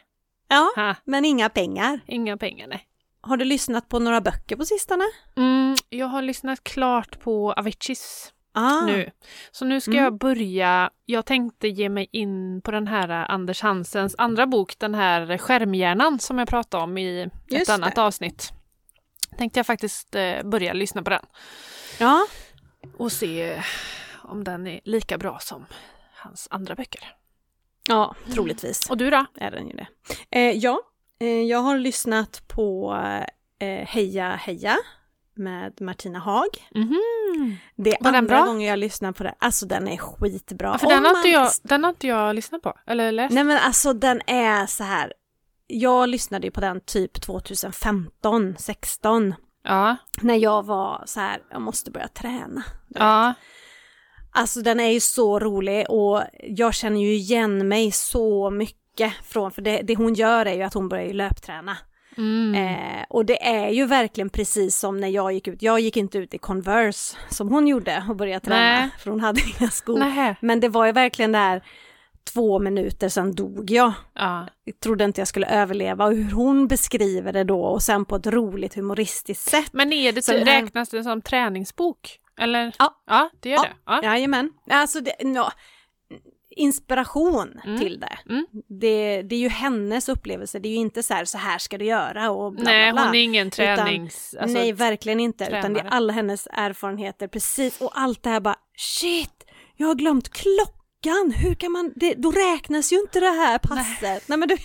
Ja, Ha, men inga pengar. inga pengar nej. Har du lyssnat på några böcker på sistone? Mm, jag har lyssnat klart på Aviciis Ah, nu. Så nu ska Mm. jag börja. Jag tänkte ge mig in på den här eh, Anders Hansens andra bok, den här Skärmhjärnan som jag pratade om i ett Just annat det. avsnitt. Tänkte jag faktiskt eh, börja lyssna på den Ja, och se om den är lika bra som hans andra böcker. Ja, troligtvis Och du då? är den ju det. Eh, ja, eh, jag har lyssnat på eh, Heja Heja med Martina Haag. Mhm. Det är Var den andra bra? gången jag lyssnar på det. Alltså den är skitbra. Ja, för Om den har, inte jag, den har inte jag lyssnat på, eller läst. Nej men alltså den är så här. Jag lyssnade ju på den typ 2015, 16 Ja, när jag var så här, jag måste börja träna. ja, Alltså den är ju så rolig och jag känner ju igen mig så mycket från, för det, det hon gör är ju att hon börjar ju löpträna. mm. Eh, och det är ju verkligen precis som när jag gick ut, jag gick inte ut i Converse som hon gjorde och började träna, Nej. för hon hade inga skor. Nähä. Men det var ju verkligen där två minuter sedan dog jag. Ja. Jag trodde inte jag skulle överleva och hur hon beskriver det då och sen på ett roligt humoristiskt sätt. Men är det, Så räknas det som träningsbok? Eller? Ja. Ja, det gör Ja. det. Ja. Jajamän. Alltså det, ja, inspiration Mm. till det. Mm. det. Det är ju hennes upplevelse, det är ju inte så här, så här ska du göra och bla Nej, bla bla. hon är ingen tränings... alltså, Nej, verkligen inte, utan det är tränare. alla hennes erfarenheter, precis, och allt det här bara, shit, jag har glömt klockan, hur kan man, det, då räknas ju inte det här passet. Nej, men du,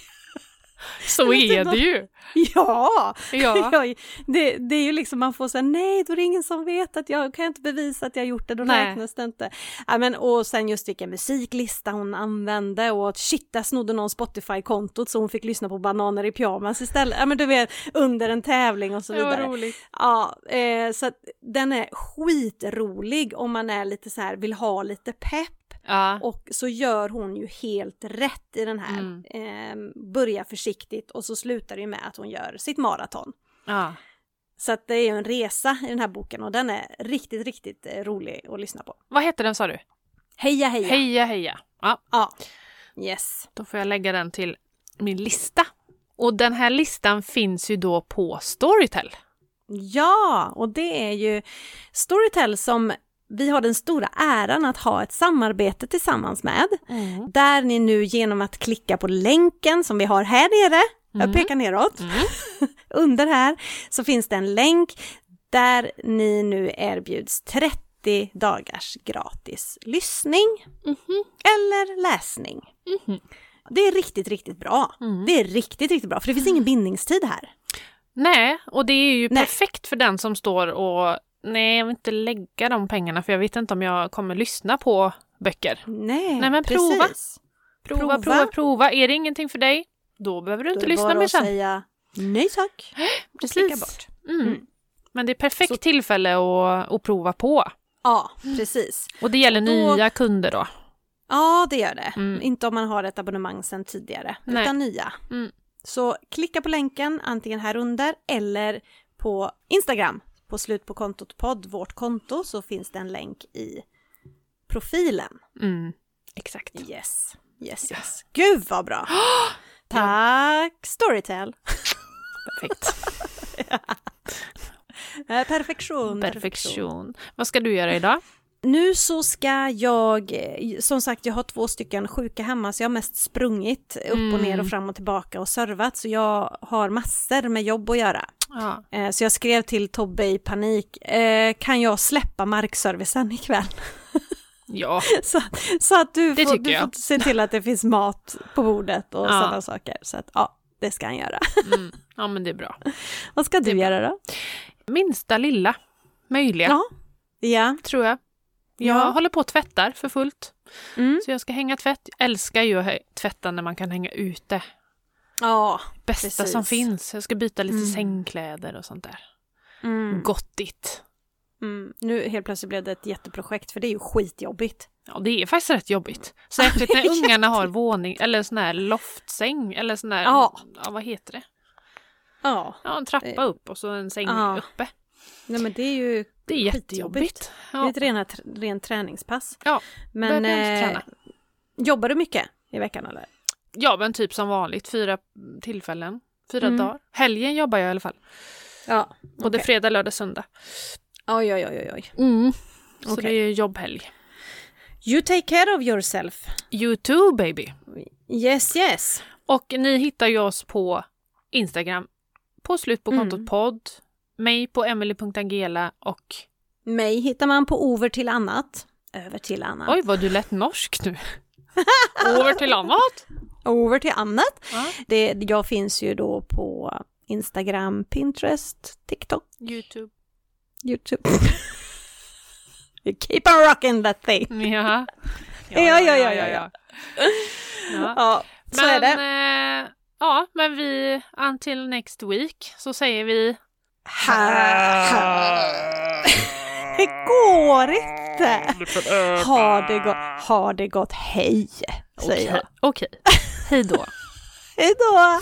så vet är det ju. ja! Ja. Ja, det, det är ju liksom, man får säga nej, då är det ingen som vet att jag kan inte bevisa att jag gjort det, då Nej. räknas det inte. Ja, men, och sen just vilken musiklista hon använde och shit, där snodde någon Spotify-kontot så hon fick lyssna på Bananer i pyjamas istället. Ja, men du vet, under en tävling och så vidare. roligt. Ja, eh, så att den är skitrolig om man är lite så här, vill ha lite pepp. Ja. Och så gör hon ju helt rätt i den här. Mm. Eh, börjar försiktigt och så slutar det ju med att hon gör sitt maraton. ja. Så att det är ju en resa i den här boken och den är riktigt, riktigt eh, rolig att lyssna på. Vad heter den sa du? Heja heja! Heja heja. Ja, Ja. Yes. då får jag lägga den till min lista. Och den här listan finns ju då på Storytel. Ja, och det är ju Storytel som vi har den stora äran att ha ett samarbete tillsammans med. Där ni nu genom att klicka på länken som vi har här nere, jag Mm. pekar neråt, Mm. under här, så finns det en länk där ni nu erbjuds 30 dagars gratis lyssning Mhm. eller läsning. Mhm. Det är riktigt, riktigt bra. Mm. Det är riktigt, riktigt bra, för det finns ingen bindningstid här. Nej, och det är ju Nej. perfekt för den som står och nej, jag vill inte lägga de pengarna för jag vet inte om jag kommer lyssna på böcker. Nej, Nej, men prova. precis. Prova, Prova. prova, prova. Är det ingenting för dig, då behöver du Då inte lyssna mer sen. säga nej tack. Precis. bort. Mm. Mm. Men det är perfekt Så- tillfälle att, att prova på. Ja, precis. Och det gäller då- nya kunder då. Ja, det gör det. Mm. Inte om man har ett abonnemang sedan tidigare, Nej. utan nya. Mm. Så klicka på länken antingen här under eller på Instagram. På slut på kontot podd, vårt konto, så finns det en länk i profilen. Mm. Exakt. Yes, yes, yes. Gud vad bra! Tack Storytel! Perfekt. Eh, Perfektion, Perfektion. Vad ska du göra idag? Nu så ska jag, eh, som sagt jag har två stycken sjuka hemma så jag har mest sprungit upp och ner Mm. och fram och tillbaka och servat så jag har massor med jobb att göra. Ja. Eh, Så jag skrev till Tobbe i panik, eh, kan jag släppa markservicen ikväll? ja. så, så att du, får, du får se till att det finns mat på bordet och Ja. sådana saker. Så att ja, det ska han göra. Mm. ja, men det är bra. Vad ska du göra då? Minsta lilla möjliga, Ja. Ja. tror jag. Jag Ja. håller på och tvättar för fullt. Mm. Så jag ska hänga tvätt. Jag älskar ju att tvätta när man kan hänga ute. Ja. Bästa Precis. som finns. Jag ska byta lite Mm. sängkläder och sånt där. Mm. Gottigt. Mm. Nu helt plötsligt blev det ett jätteprojekt för det är ju skitjobbigt. Ja, det är faktiskt rätt jobbigt. Särskilt när ungarna har våning eller sån här loftsäng eller sån här, Ja. ja vad heter det? Ja, Ja, en trappa upp och så en säng Ja. uppe. nej men det är ju Det är jättejobbigt. det är Ja. ett rena, rent träningspass. Ja, Men eh, träna. jobbar du mycket i veckan eller? ja, men typ som vanligt, fyra tillfällen, fyra Mm. dagar. Helgen jobbar jag i alla fall. Ja, Både okej. fredag, lördag, söndag. Oj, oj, oj, oj. Så Okej. det är jobbhelg. You take care of yourself. YouTube baby! Yes, yes. Och ni hittar ju oss på Instagram, på slut på kontot Mm. podd, mig på emily.angela och Mig hittar man på Over till annat. Över till annat. oj vad du lät norsk nu. Över till annat. Over till annat. Ja. Det, jag finns ju då på Instagram, Pinterest, TikTok, Youtube. YouTube. you keep on rocking that thing. Ja. Ja, ja, ja, ja, ja. ja. Ja, så är Men, det. eh, ja, men vi, until next week, så säger vi Det går inte! Ha det gott, ha det gott, hej! Säger jag. Okej, okej. Hej då. Hej då!